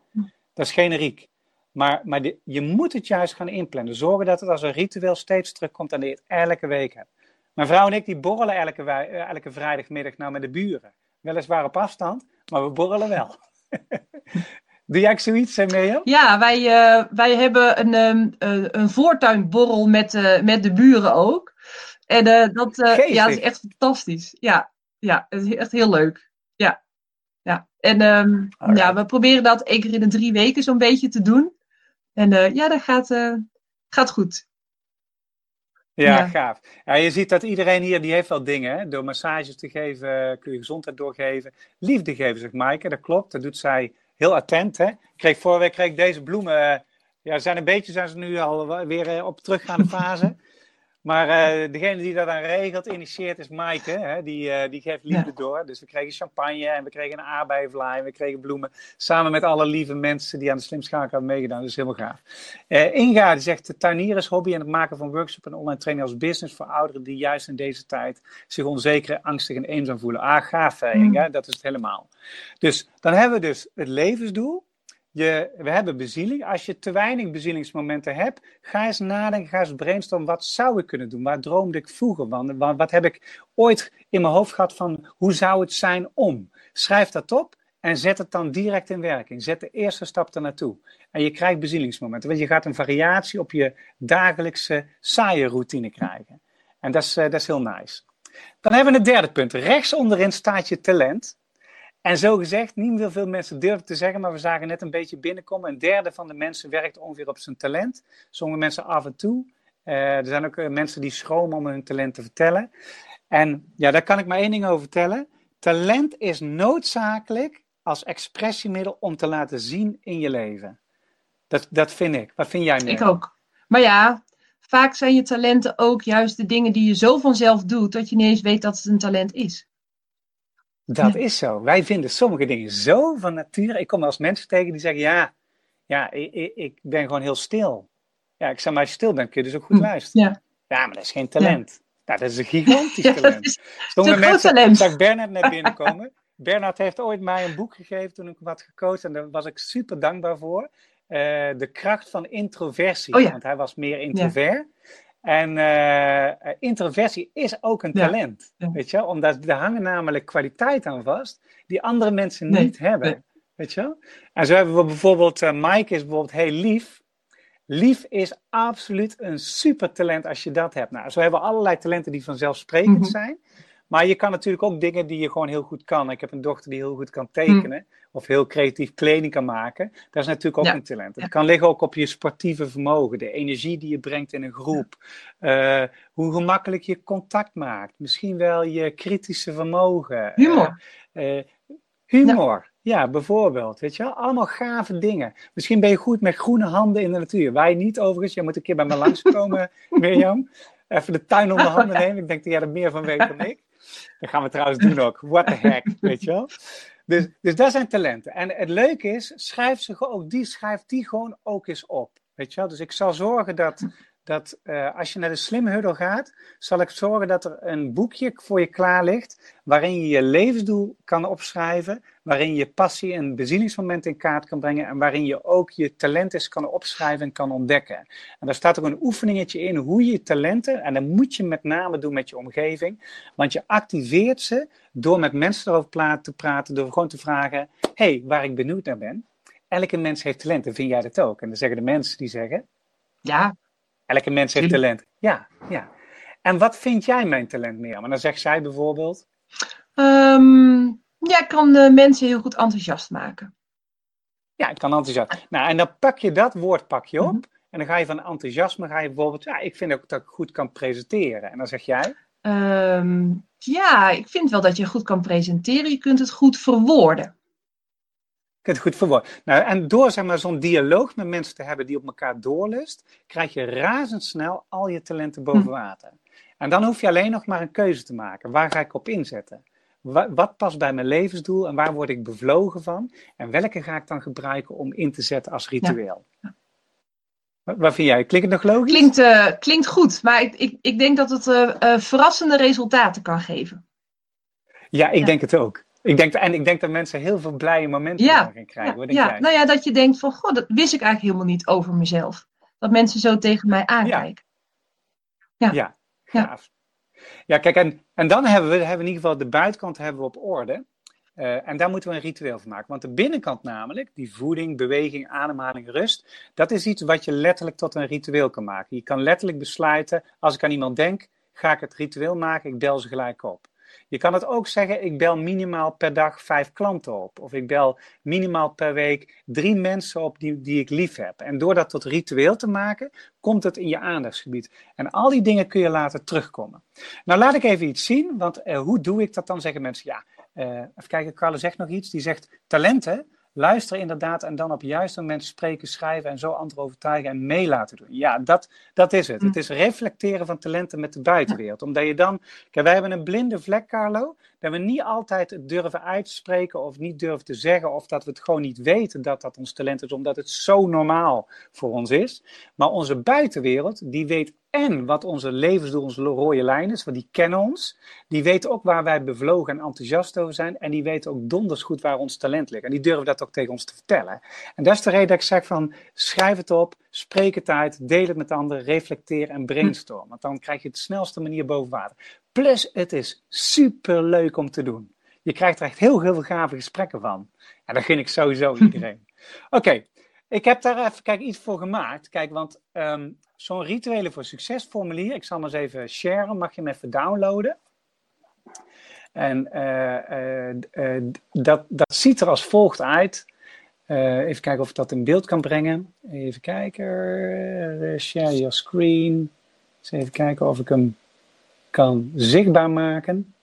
Dat is generiek. Maar, maar je moet het juist gaan inplannen. Zorgen dat het als een ritueel steeds terugkomt en dat je het elke week hebt. Mijn vrouw en ik die borrelen elke, eh, elke vrijdagmiddag nou met de buren. Weliswaar op afstand, maar we borrelen wel. [LAUGHS] Doe jij ook zoiets, eh, Mirjam? Ja, wij, uh, wij hebben een, um, een voortuinborrel met, uh, met de buren ook. En dat, ja, dat is echt fantastisch. Ja, ja, het is echt heel leuk. Ja, ja. En um, ja, we proberen dat één keer in de drie weken zo'n beetje te doen. En ja, dat gaat, gaat goed. Ja, gaaf. Ja, je ziet dat iedereen hier, die heeft wel dingen. Hè? Door massages te geven, kun je gezondheid doorgeven. Liefde geven, zegt Maaike. Dat klopt. Dat doet zij heel attent. Hè? Ik kreeg vorige week kreeg ik deze bloemen. Eh, ja, zijn een beetje zijn ze nu al weer eh, op teruggaande fase. [LAUGHS] Maar uh, degene die dat dan regelt, initieert, is Maaike. Hè? Die, uh, die geeft liefde door. Dus we kregen champagne en we kregen een aardbeienvlaai en we kregen bloemen. Samen met alle lieve mensen die aan de Slimschakel hebben meegedaan. Dat is helemaal gaaf. Uh, Inga die zegt, de tuinierenshobby en het maken van workshops en online training als business voor ouderen die juist in deze tijd zich onzeker, angstig en eenzaam voelen. Ah, gaaf Inga, dat is het helemaal. Dus dan hebben we dus het levensdoel. Je, we hebben bezieling. Als je te weinig bezielingsmomenten hebt, ga eens nadenken, ga eens brainstormen. Wat zou ik kunnen doen? Waar droomde ik vroeger van? Wat, heb ik ooit in mijn hoofd gehad van hoe zou het zijn om? Schrijf dat op en zet het dan direct in werking. Zet de eerste stap er naartoe. En je krijgt bezielingsmomenten. Want je gaat een variatie op je dagelijkse saaie routine krijgen. En dat is, uh, dat is heel nice. Dan hebben we het derde punt. Rechts onderin staat je talent. En zo gezegd, niet veel mensen durven te zeggen, maar we zagen net een beetje binnenkomen. Een derde van de mensen werkt ongeveer op zijn talent. Sommige mensen af en toe. Uh, er zijn ook eh, mensen die schromen om hun talent te vertellen. En ja, daar kan ik maar één ding over vertellen. Talent is noodzakelijk als expressiemiddel om te laten zien in je leven. Dat, dat vind ik. Wat vind jij, Ik ook. Maar ja, vaak zijn je talenten ook juist de dingen die je zo vanzelf doet, dat je niet eens weet dat het een talent is. Dat is zo. Wij vinden sommige dingen zo van nature. Ik kom als mensen tegen die zeggen: Ja, ja ik, ik, ik ben gewoon heel stil. Ja, ik zeg maar, als je stil bent, kun je dus ook goed luisteren. Ja, ja maar dat is geen talent. Ja. dat is een gigantisch [LAUGHS] ja, talent. Sommige mensen, talent. zag Bernard net [LAUGHS] binnenkomen. Bernard heeft ooit mij een boek gegeven toen ik wat gecoacht en daar was ik super dankbaar voor. Uh, de kracht van introversie. Oh, Want hij was meer introvert. En uh, introversie is ook een talent, weet je Omdat er hangen namelijk kwaliteiten aan vast die andere mensen niet hebben, weet je En zo hebben we bijvoorbeeld, uh, Mike is bijvoorbeeld heel lief. Lief is absoluut een super talent als je dat hebt. Nou, zo hebben we allerlei talenten die vanzelfsprekend mm zijn. Maar je kan natuurlijk ook dingen die je gewoon heel goed kan. Ik heb een dochter die heel goed kan tekenen. Hm. Of heel creatief kleding kan maken. Dat is natuurlijk ook een talent. Het kan liggen ook op je sportieve vermogen. De energie die je brengt in een groep. Uh, hoe gemakkelijk je contact maakt. Misschien wel je kritische vermogen. Humor. Uh, uh, humor. Ja, bijvoorbeeld. Weet je wel? Allemaal gave dingen. Misschien ben je goed met groene handen in de natuur. Wij niet overigens. Je moet een keer bij me [LAUGHS] langskomen, Mirjam. Even de tuin onder handen nemen. Ik denk dat jij er meer van weet dan ik. Dat gaan we trouwens doen ook. What the heck, [LAUGHS] weet je wel? Dus, dus dat zijn talenten. En het leuke is, schrijf, ze ook die, schrijf die gewoon ook eens op. Weet je wel? Dus ik zal zorgen dat, dat eh, als je naar de Slim gaat, zal ik zorgen dat er een boekje voor je klaar ligt, waarin je je levensdoel kan opschrijven, waarin je passie en bezieningsmoment in kaart kan brengen en waarin je ook je talenten kan opschrijven en kan ontdekken. En daar staat ook een oefeningetje in hoe je je talenten, en dat moet je met name doen met je omgeving, want je activeert ze door met mensen erover te praten, door gewoon te vragen, hey, waar ik benieuwd naar ben. Elke mens heeft talenten, vind jij dat ook? En dan zeggen de mensen die zeggen, ja, Elke mens heeft talent. Ja, ja. En wat vind jij mijn talent meer? Maar dan zegt zij bijvoorbeeld. Um, ja, ik kan de mensen heel goed enthousiast maken. Ja, ik kan enthousiast. Nou, en dan pak je dat woord pak je op. Mhm. En dan ga je van enthousiasme, ga je bijvoorbeeld, ja, ik vind ook dat ik goed kan presenteren. En dan zeg jij? Um, ja, ik vind wel dat je goed kan presenteren. Je kunt het goed verwoorden het goed verwoorden. Nou, en door zeg maar, zo'n dialoog met mensen te hebben die op elkaar doorlust, krijg je razendsnel al je talenten boven hm. water. En dan hoef je alleen nog maar een keuze te maken. Waar ga ik op inzetten? Wat, past bij mijn levensdoel en waar word ik bevlogen van? En welke ga ik dan gebruiken om in te zetten als ritueel? Ja. Wat vind jij? Klinkt het nog logisch? Klinkt, uh, klinkt goed, maar ik, ik, ik denk dat het uh, uh, verrassende resultaten kan geven. Ja, ik denk het ook. Ik denk, en ik denk dat mensen heel veel blije momenten ja, gaan krijgen. Ja, ja. nou ja, dat je denkt van, god, dat wist ik eigenlijk helemaal niet over mezelf. Dat mensen zo tegen mij aankijken. Ja, ja, gaaf. Ja, kijk, en, en dan hebben we, hebben we in ieder geval de buitenkant hebben we op orde. Uh, en daar moeten we een ritueel van maken. Want de binnenkant namelijk, die voeding, beweging, ademhaling, rust, dat is iets wat je letterlijk tot een ritueel kan maken. Je kan letterlijk besluiten, als ik aan iemand denk, ga ik het ritueel maken, ik bel ze gelijk op. Je kan het ook zeggen, ik bel minimaal per dag vijf klanten op. Of ik bel minimaal per week drie mensen op die, die ik lief heb. En door dat tot ritueel te maken, komt het in je aandachtsgebied. En al die dingen kun je later terugkomen. Nou, laat ik even iets zien, want eh, hoe doe ik dat dan? Zeggen mensen, ja, uh, even kijken, Carle zegt nog iets. Die zegt, talenten, luister inderdaad en dan op het juiste moment spreken, schrijven en zo anderen overtuigen en mee laten doen. Ja, dat, dat is het. Het is reflecteren van talenten met de buitenwereld. Omdat je dan, kijk, wij hebben een blinde vlek, Carlo, dat we niet altijd durven uitspreken of niet durven te zeggen of dat we het gewoon niet weten dat dat ons talent is, omdat het zo normaal voor ons is. Maar onze buitenwereld, die weet en wat onze levensdoel, onze rode lijn is, want die kennen ons. Die weten ook waar wij bevlogen en enthousiast over zijn. En die weten ook donders goed waar ons talent ligt. En die durven dat ook tegen ons te vertellen. En dat is de reden dat ik zeg van, schrijf het op, spreek het uit, deel het met anderen, reflecteer en brainstorm. Want dan krijg je het snelste manier boven water. Plus, het is super leuk om te doen. Je krijgt er echt heel, heel veel gave gesprekken van. En dat gun ik sowieso [LAUGHS] iedereen. Oké, ik heb daar even kijk, iets voor gemaakt. Kijk, want um, zo'n rituele voor succes formulier, ik zal hem eens even sharen, mag je hem even downloaden. En uh, uh, dat, dat ziet er als volgt uit. even kijken of ik dat in beeld kan brengen. Even kijken. share your screen. Even kijken of ik hem kan zichtbaar maken.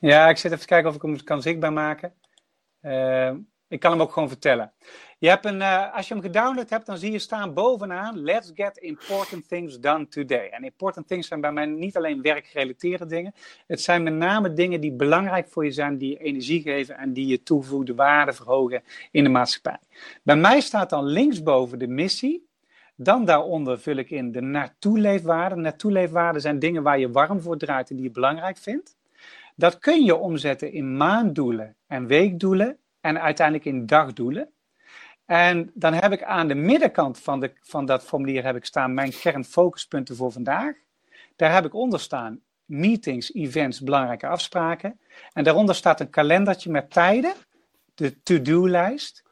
Ja, ik zit even te kijken of ik hem kan zichtbaar maken. Uh, ik kan hem ook gewoon vertellen. Je hebt een, uh, als je hem gedownload hebt, dan zie je staan bovenaan: Let's get important things done today. En important things zijn bij mij niet alleen werkgerelateerde dingen. Het zijn met name dingen die belangrijk voor je zijn, die je energie geven en die je toevoegde waarde verhogen in de maatschappij. Bij mij staat dan linksboven de missie. Dan daaronder vul ik in de naartoe-leefwaarden. Naartoe-leefwaarden zijn dingen waar je warm voor draait en die je belangrijk vindt. Dat kun je omzetten in maanddoelen en weekdoelen en uiteindelijk in dagdoelen. En dan heb ik aan de middenkant van, de, van dat formulier heb ik staan mijn kernfocuspunten voor vandaag. Daar heb ik onder staan meetings, events, belangrijke afspraken. En daaronder staat een kalendertje met tijden, de to-do-lijst.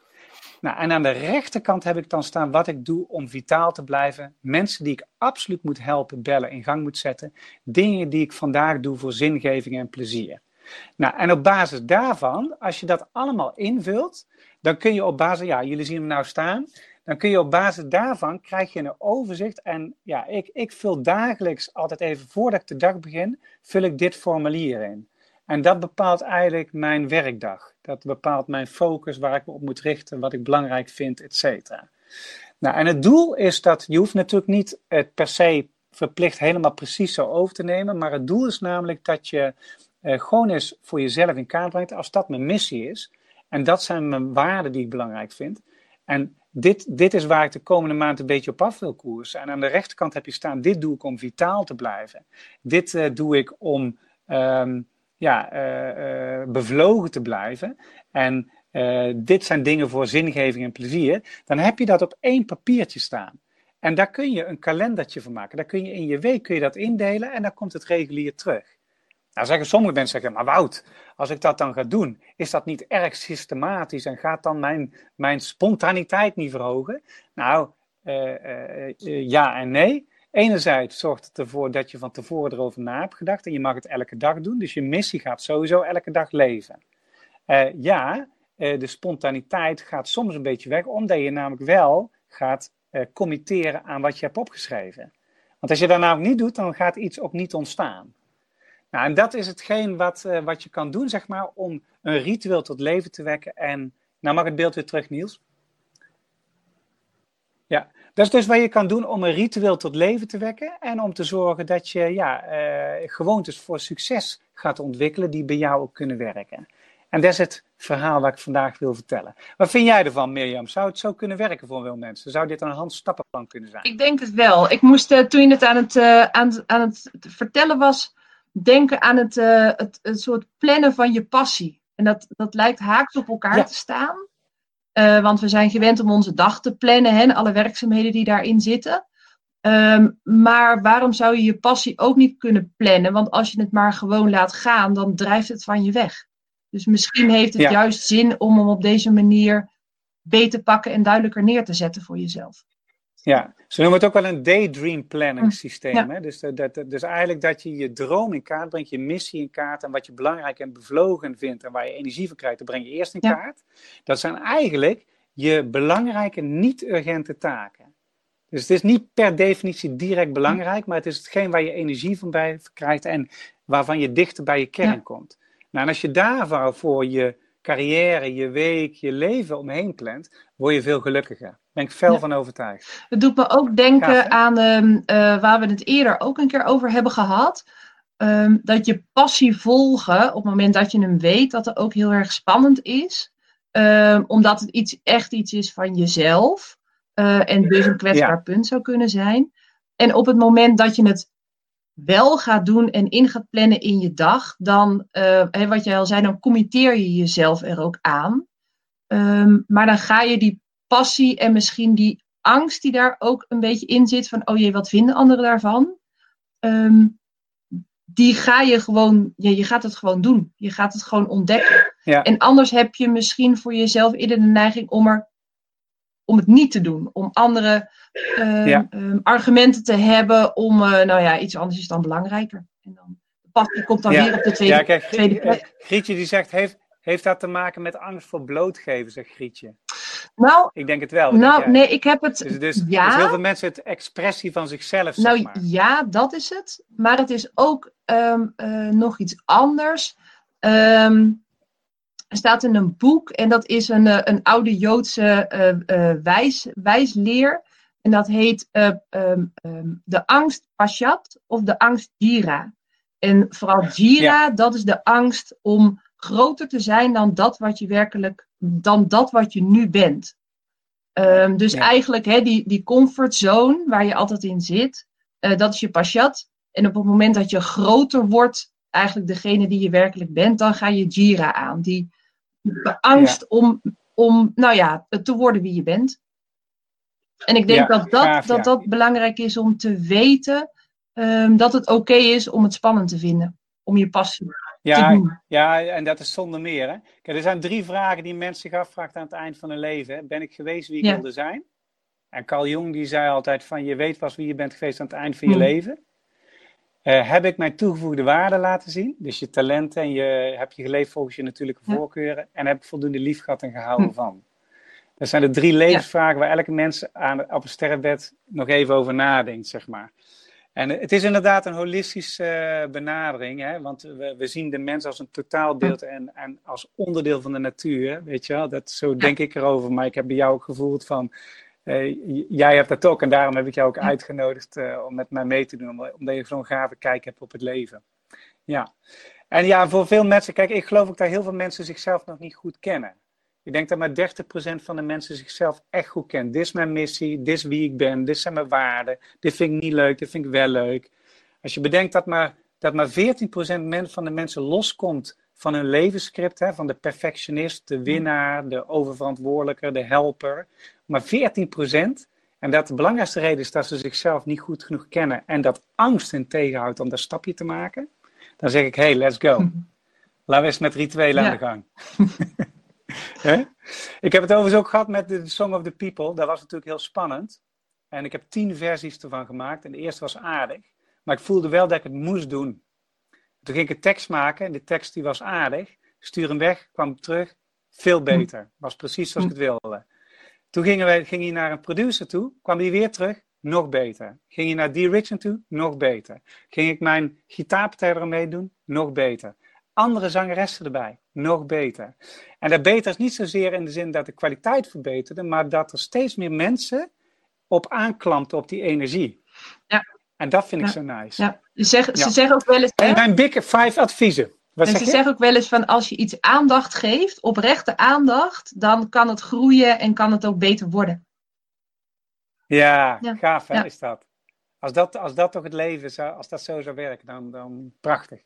Nou, en aan de rechterkant heb ik dan staan wat ik doe om vitaal te blijven. Mensen die ik absoluut moet helpen, bellen, in gang moet zetten. Dingen die ik vandaag doe voor zingeving en plezier. Nou, en op basis daarvan, als je dat allemaal invult, dan kun je op basis, ja, jullie zien hem nou staan, dan kun je op basis daarvan, krijg je een overzicht. En ja, ik, ik vul dagelijks, altijd even voordat ik de dag begin, vul ik dit formulier in. En dat bepaalt eigenlijk mijn werkdag. Dat bepaalt mijn focus, waar ik me op moet richten, wat ik belangrijk vind, et cetera. Nou, en het doel is dat je hoeft natuurlijk niet het per se verplicht helemaal precies zo over te nemen, maar het doel is namelijk dat je uh, gewoon eens voor jezelf in kaart brengt, als dat mijn missie is, En dat zijn mijn waarden die ik belangrijk vind. En dit, dit is waar ik de komende maand een beetje op af wil koersen. En aan de rechterkant heb je staan, dit doe ik om vitaal te blijven. Dit uh, doe ik om um, ja, uh, uh, bevlogen te blijven. En dit zijn dingen voor zingeving en plezier. Dan heb je dat op één papiertje staan. En daar kun je een kalendertje van maken. Daar kun je in je week kun je dat indelen en dan komt het regulier terug. Nou zeggen sommige mensen zeggen, maar Wout, als ik dat dan ga doen, is dat niet erg systematisch en gaat dan mijn, mijn spontaniteit niet verhogen? Nou, ja en nee. Enerzijds zorgt het ervoor dat je van tevoren erover na hebt gedacht en je mag het elke dag doen, dus je missie gaat sowieso elke dag leven. ja, de spontaniteit gaat soms een beetje weg, omdat je namelijk wel gaat committeren aan wat je hebt opgeschreven. Want als je dat namelijk niet doet, dan gaat iets ook niet ontstaan. Nou, en dat is hetgeen wat, wat je kan doen, zeg maar, om een ritueel tot leven te wekken. En, nou mag het beeld weer terug, Niels. Ja, dat is dus wat je kan doen om een ritueel tot leven te wekken. En om te zorgen dat je ja, uh, gewoontes voor succes gaat ontwikkelen die bij jou ook kunnen werken. En dat is het verhaal wat ik vandaag wil vertellen. Wat vind jij ervan, Mirjam? Zou het zo kunnen werken voor veel mensen? Zou dit een handstappenplan kunnen zijn? Ik denk het wel. Ik moest, uh, toen je het aan het, uh, aan, aan het vertellen was, denken aan het, het, het, soort plannen van je passie. En dat, dat lijkt haaks op elkaar ja. te staan. Uh, want we zijn gewend om onze dag te plannen hè, en alle werkzaamheden die daarin zitten. Um, maar waarom zou je je passie ook niet kunnen plannen? Want als je het maar gewoon laat gaan, dan drijft het van je weg. Dus misschien heeft het ja. juist zin om hem op deze manier beter te pakken en duidelijker neer te zetten voor jezelf. Ja, ze noemen het ook wel een daydream planning systeem. Ja. Hè? Dus, dat, dus eigenlijk dat je je droom in kaart brengt, je missie in kaart en wat je belangrijk en bevlogen vindt en waar je energie van krijgt, dat breng je eerst in ja. kaart. Dat zijn eigenlijk je belangrijke, niet-urgente taken. Dus het is niet per definitie direct belangrijk, maar het is hetgeen waar je energie van bij krijgt en waarvan je dichter bij je kern ja. komt. Nou, en als je daarvoor je carrière, je week, je leven omheen plant, word je veel gelukkiger. Daar ben ik fel ja. van overtuigd. Het doet me ook denken Gaaf, aan um, uh, waar we het eerder ook een keer over hebben gehad. Um, dat je passie volgen op het moment dat je hem weet, dat er ook heel erg spannend is. Um, omdat het iets, echt iets is van jezelf. Uh, en dus een kwetsbaar ja. punt zou kunnen zijn. En op het moment dat je het wel gaat doen en in gaat plannen in je dag, dan, uh, hè, wat jij al zei, dan committeer je jezelf er ook aan. Um, maar dan ga je die passie en misschien die angst die daar ook een beetje in zit, van oh jee, wat vinden anderen daarvan? Um, die ga je gewoon, ja, je gaat het gewoon doen. Je gaat het gewoon ontdekken. Ja. En anders heb je misschien voor jezelf eerder de neiging om er om het niet te doen. Om andere ja. um, argumenten te hebben om, uh, nou ja, iets anders is dan belangrijker. En dan passie komt dan ja. weer op de tweede, ja, kijk, tweede plek. Grietje die zegt, heeft, heeft dat te maken met angst voor blootgeven, zegt Grietje? Nou, ik denk het wel. Nou, nee, ik heb het. Dus, dus, ja. dus heel veel mensen het expressie van zichzelf. Nou zeg maar. ja, dat is het. Maar het is ook um, uh, nog iets anders. Um, staat in een boek en dat is een, uh, een oude Joodse uh, wijs, wijsleer. En dat heet um, de angst Pashat of de angst Jira. En vooral Jira, ja. dat is de angst om groter te zijn dan dat wat je werkelijk, dan dat wat je nu bent. Um, dus ja. eigenlijk hè, die, die comfortzone waar je altijd in zit, dat is je pashat. En op het moment dat je groter wordt, eigenlijk degene die je werkelijk bent, dan ga je Jira aan. Die angst ja. om, om, nou ja, te worden wie je bent. En ik denk ja, dat, dat, gaaf, dat dat belangrijk is om te weten um, dat het oké okay is om het spannend te vinden. Om je passie ja, ja, en dat is zonder meer. Hè? Kijk, er zijn drie vragen die mensen zich afvraagt aan het eind van hun leven. Hè? Ben ik geweest wie ik wilde zijn? En Carl Jung die zei altijd van je weet pas wie je bent geweest aan het eind van je hmm. leven. Uh, heb ik mijn toegevoegde waarde laten zien? Dus je talenten en je, heb je geleefd volgens je natuurlijke ja. voorkeuren. En heb ik voldoende lief gehad en gehouden hm. van? Dat zijn de drie levensvragen ja. waar elke mens aan, op een sterrenbed nog even over nadenkt, zeg maar. En het is inderdaad een holistische uh, benadering, hè? want we, we, zien de mens als een totaalbeeld en, en als onderdeel van de natuur. Weet je wel? Dat, zo denk ik erover, maar ik heb bij jou ook gevoeld van, uh, jij hebt dat ook en daarom heb ik jou ook uitgenodigd uh, om met mij mee te doen, omdat je zo'n gave kijk hebt op het leven. Ja, en ja, voor veel mensen, kijk, ik geloof ook dat heel veel mensen zichzelf nog niet goed kennen. Ik denk dat maar 30% van de mensen zichzelf echt goed kent. Dit is mijn missie, dit is wie ik ben, dit zijn mijn waarden. Dit vind ik niet leuk, dit vind ik wel leuk. Als je bedenkt dat maar, dat maar 14% van de mensen loskomt van hun levensscript, hè, van de perfectionist, de winnaar, de oververantwoordelijke, de helper. Maar 14%. En dat de belangrijkste reden is dat ze zichzelf niet goed genoeg kennen en dat angst hen tegenhoudt om dat stapje te maken. Dan zeg ik, hey, let's go. Laten we eens met rituelen aan de gang. ik heb het overigens ook gehad met de Song of the People. Dat was natuurlijk heel spannend. En ik heb tien versies ervan gemaakt. En de eerste was aardig. Maar ik voelde wel dat ik het moest doen. Toen ging ik een tekst maken. En de tekst die was aardig. Stuur hem weg, kwam terug. Veel beter. Was precies zoals ik het wilde. Toen gingen we, ging hij naar een producer toe. Kwam hij weer terug. Nog beter. Ging hij naar D. Richard toe? Nog beter. Ging ik mijn gitaarpartij ermee doen? Nog beter andere zangeressen erbij. Nog beter. En dat beter is niet zozeer in de zin dat de kwaliteit verbeterde, maar dat er steeds meer mensen op aanklampten op die energie. Ja. En dat vind ik zo nice. Ja. Ze, zeggen, ze zeggen ook wel eens. En mijn big five adviezen. Wat en ze zeggen ook wel eens van als je iets aandacht geeft, oprechte aandacht, dan kan het groeien en kan het ook beter worden. Ja, gaaf hè, is dat. Als dat, als dat toch het leven zou, als dat zo zou werken, dan, dan prachtig.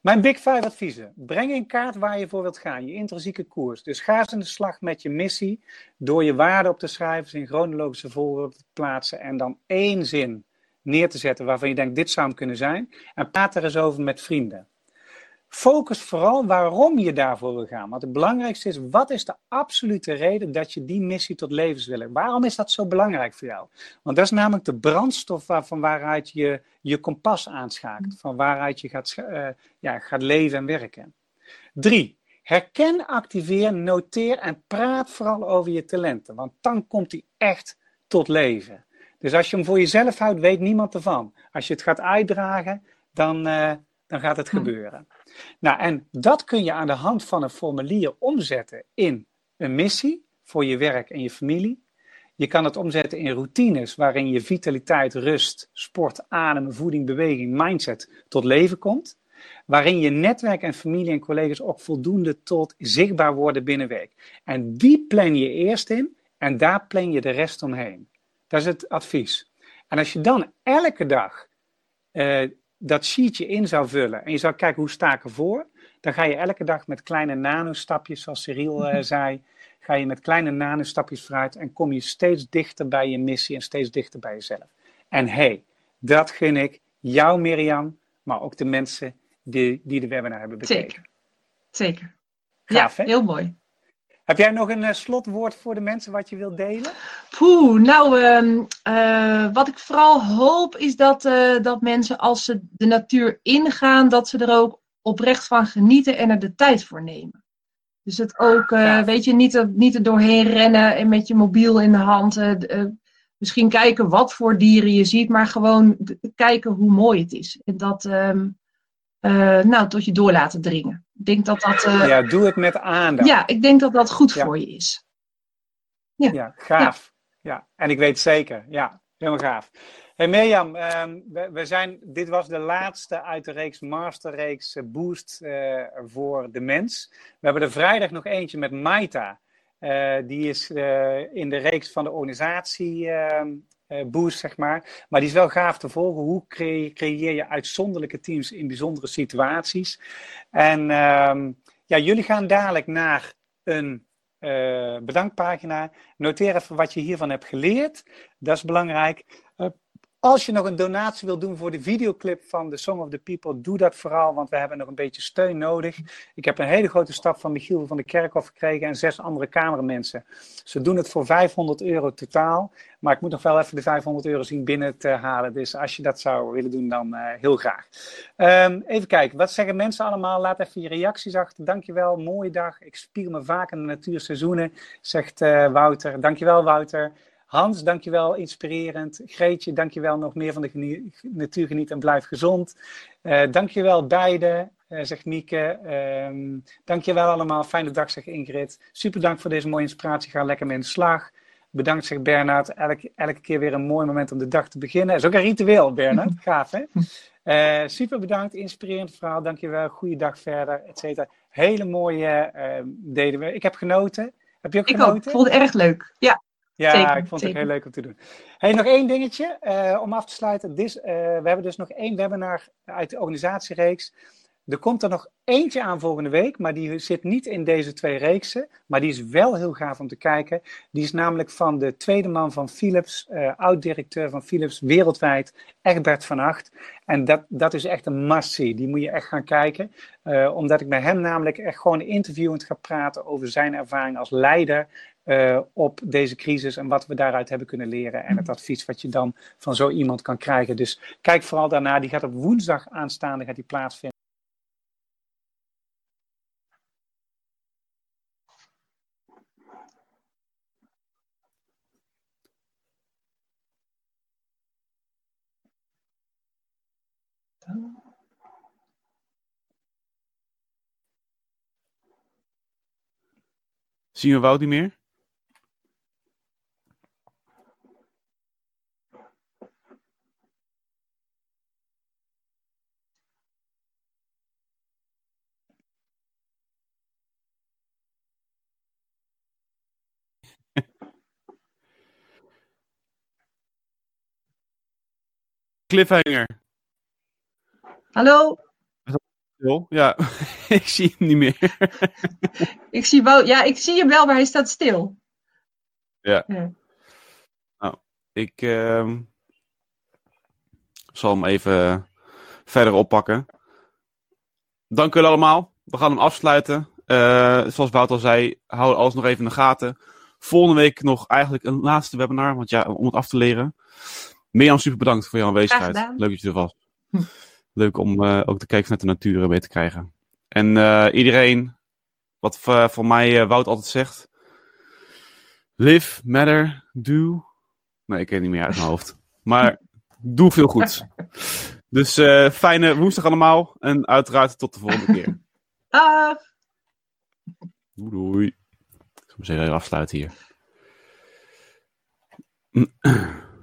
Mijn Big Five adviezen. Breng in kaart waar je voor wilt gaan, je intrinsieke koers. Dus ga eens aan de slag met je missie door je waarden op te schrijven, in chronologische volgorde te plaatsen en dan één zin neer te zetten waarvan je denkt, dit zou hem kunnen zijn. En praat er eens over met vrienden. Focus vooral waarom je daarvoor wil gaan. Want het belangrijkste is, wat is de absolute reden dat je die missie tot levens wil Waarom is dat zo belangrijk voor jou? Want dat is namelijk de brandstof van waaruit je je kompas aanschakelt. Van waaruit je gaat, uh, ja, gaat leven en werken. Drie, herken, activeer, noteer en praat vooral over je talenten. Want dan komt die echt tot leven. Dus als je hem voor jezelf houdt, weet niemand ervan. Als je het gaat uitdragen, dan, uh, dan gaat het hm. gebeuren. Nou, en dat kun je aan de hand van een formulier omzetten in een missie voor je werk en je familie. Je kan het omzetten in routines waarin je vitaliteit, rust, sport, adem, voeding, beweging, mindset tot leven komt. Waarin je netwerk en familie en collega's ook voldoende tot zichtbaar worden binnenwerk. En die plan je eerst in en daar plan je de rest omheen. Dat is het advies. En als je dan elke dag uh, dat sheetje in zou vullen en je zou kijken hoe sta ik ervoor, dan ga je elke dag met kleine nanostapjes, zoals Cyril uh, [LAUGHS] zei, ga je met kleine nanostapjes vooruit en kom je steeds dichter bij je missie en steeds dichter bij jezelf. En hey, dat gun ik jou Mirjam, maar ook de mensen die, die de webinar hebben bekeken. Zeker, zeker. Gaaf, ja, heel mooi. Heb jij nog een uh, slotwoord voor de mensen wat je wilt delen? Poeh, nou, ehm, eh, wat ik vooral hoop is dat, uh, dat mensen als ze de natuur ingaan, dat ze er ook oprecht van genieten en er de tijd voor nemen. Dus het ook, weet je, niet er, niet er doorheen rennen en met je mobiel in de hand. misschien kijken wat voor dieren je ziet, maar gewoon kijken hoe mooi het is. En dat, ehm, nou, tot je door laten dringen. Ik denk dat dat... Uh, ja, doe het met aandacht. Ja, ik denk dat dat goed voor je is. Ja, ja gaaf. Ja. en ik weet zeker. Ja, helemaal gaaf. Hey Mirjam, um, we, we, zijn, dit was de laatste uit de reeks Masterreeks uh, Boost uh, voor de mens. We hebben er vrijdag nog eentje met Maita. Uh, die is in de reeks van de organisatie ehm, boost, zeg maar. Maar die is wel gaaf te volgen. Hoe creëer je uitzonderlijke teams in bijzondere situaties? En ehm, ja, jullie gaan dadelijk naar een uh, bedankpagina. Noteer even wat je hiervan hebt geleerd. Dat is belangrijk. Als je nog een donatie wil doen voor de videoclip van The Song of the People, doe dat vooral, want we hebben nog een beetje steun nodig. Ik heb een hele grote stap van Michiel van de Kerkhof gekregen en zes andere cameramensen. Ze doen het voor 500 euro totaal, maar ik moet nog wel even de 500 euro zien binnen te halen. Dus als je dat zou willen doen, dan uh, heel graag. Um, even kijken, wat zeggen mensen allemaal? Laat even je reacties achter. Dankjewel, mooie dag. Ik spier me vaak in de natuurseizoenen, zegt uh, Wouter. Dankjewel, Wouter. Hans, dankjewel, inspirerend. Greetje, dankjewel, nog meer van de natuur geniet en blijf gezond. Uh, dankjewel beide, uh, zegt Mieke. Um, dankjewel allemaal, fijne dag, zegt Ingrid. Super dank voor deze mooie inspiratie, ga lekker mee in de slag. Bedankt, zegt Bernard. Elke, elke keer weer een mooi moment om de dag te beginnen. Dat is ook een ritueel, Bernard. [LAUGHS] Gaaf, hè? Uh, super bedankt, inspirerend verhaal, dankjewel. Goeiedag verder, et cetera. Hele mooie uh, deden we. Ik heb genoten. Heb je ook Ik genoten? ook. Ik vond het erg leuk. Ja, Ja, Zeker, ik vond het zeker. ook heel leuk om te doen. Hey, nog één dingetje eh, om af te sluiten. Eh, we hebben dus nog één webinar uit de organisatiereeks. Er komt er nog eentje aan volgende week, maar die zit niet in deze twee reeksen. Maar die is wel heel gaaf om te kijken. Die is namelijk van de tweede man van Philips, eh, oud-directeur van Philips wereldwijd, Egbert van Acht. En dat, dat is echt een must-see. Die moet je echt gaan kijken. Omdat ik met hem namelijk echt gewoon interviewend ga praten over zijn ervaring als leider eh, op deze crisis en wat we daaruit hebben kunnen leren en het advies wat je dan van zo iemand kan krijgen. Dus kijk vooral daarna, die gaat op woensdag aanstaande gaat die plaatsvinden. Zien we Wout niet meer? Cliffhanger. hallo. Ja, [LAUGHS] ik zie hem niet meer. [LAUGHS] Ik zie, Wout, ja, ik zie hem wel, maar hij staat stil. Ik ehm, zal hem even verder oppakken. Dank jullie allemaal. We gaan hem afsluiten. Eh, zoals Wout al zei, hou alles nog even in de gaten. Volgende week nog eigenlijk een laatste webinar, want ja, om het af te leren. Mirjam, super bedankt voor je aanwezigheid. Leuk dat je er was. Hm. Leuk om eh, ook te kijken vanuit de natuur beetje te krijgen. En eh, iedereen, wat voor, voor mij eh, Wout altijd zegt. Live, matter, do. Nee, ik ken het niet meer uit mijn hoofd. Maar doe veel goeds. Dus eh, fijne woensdag allemaal. En uiteraard tot de volgende keer. [LAUGHS] Dag. Doei doei. Ik zal me even afsluiten hier. [CLEARS THROAT]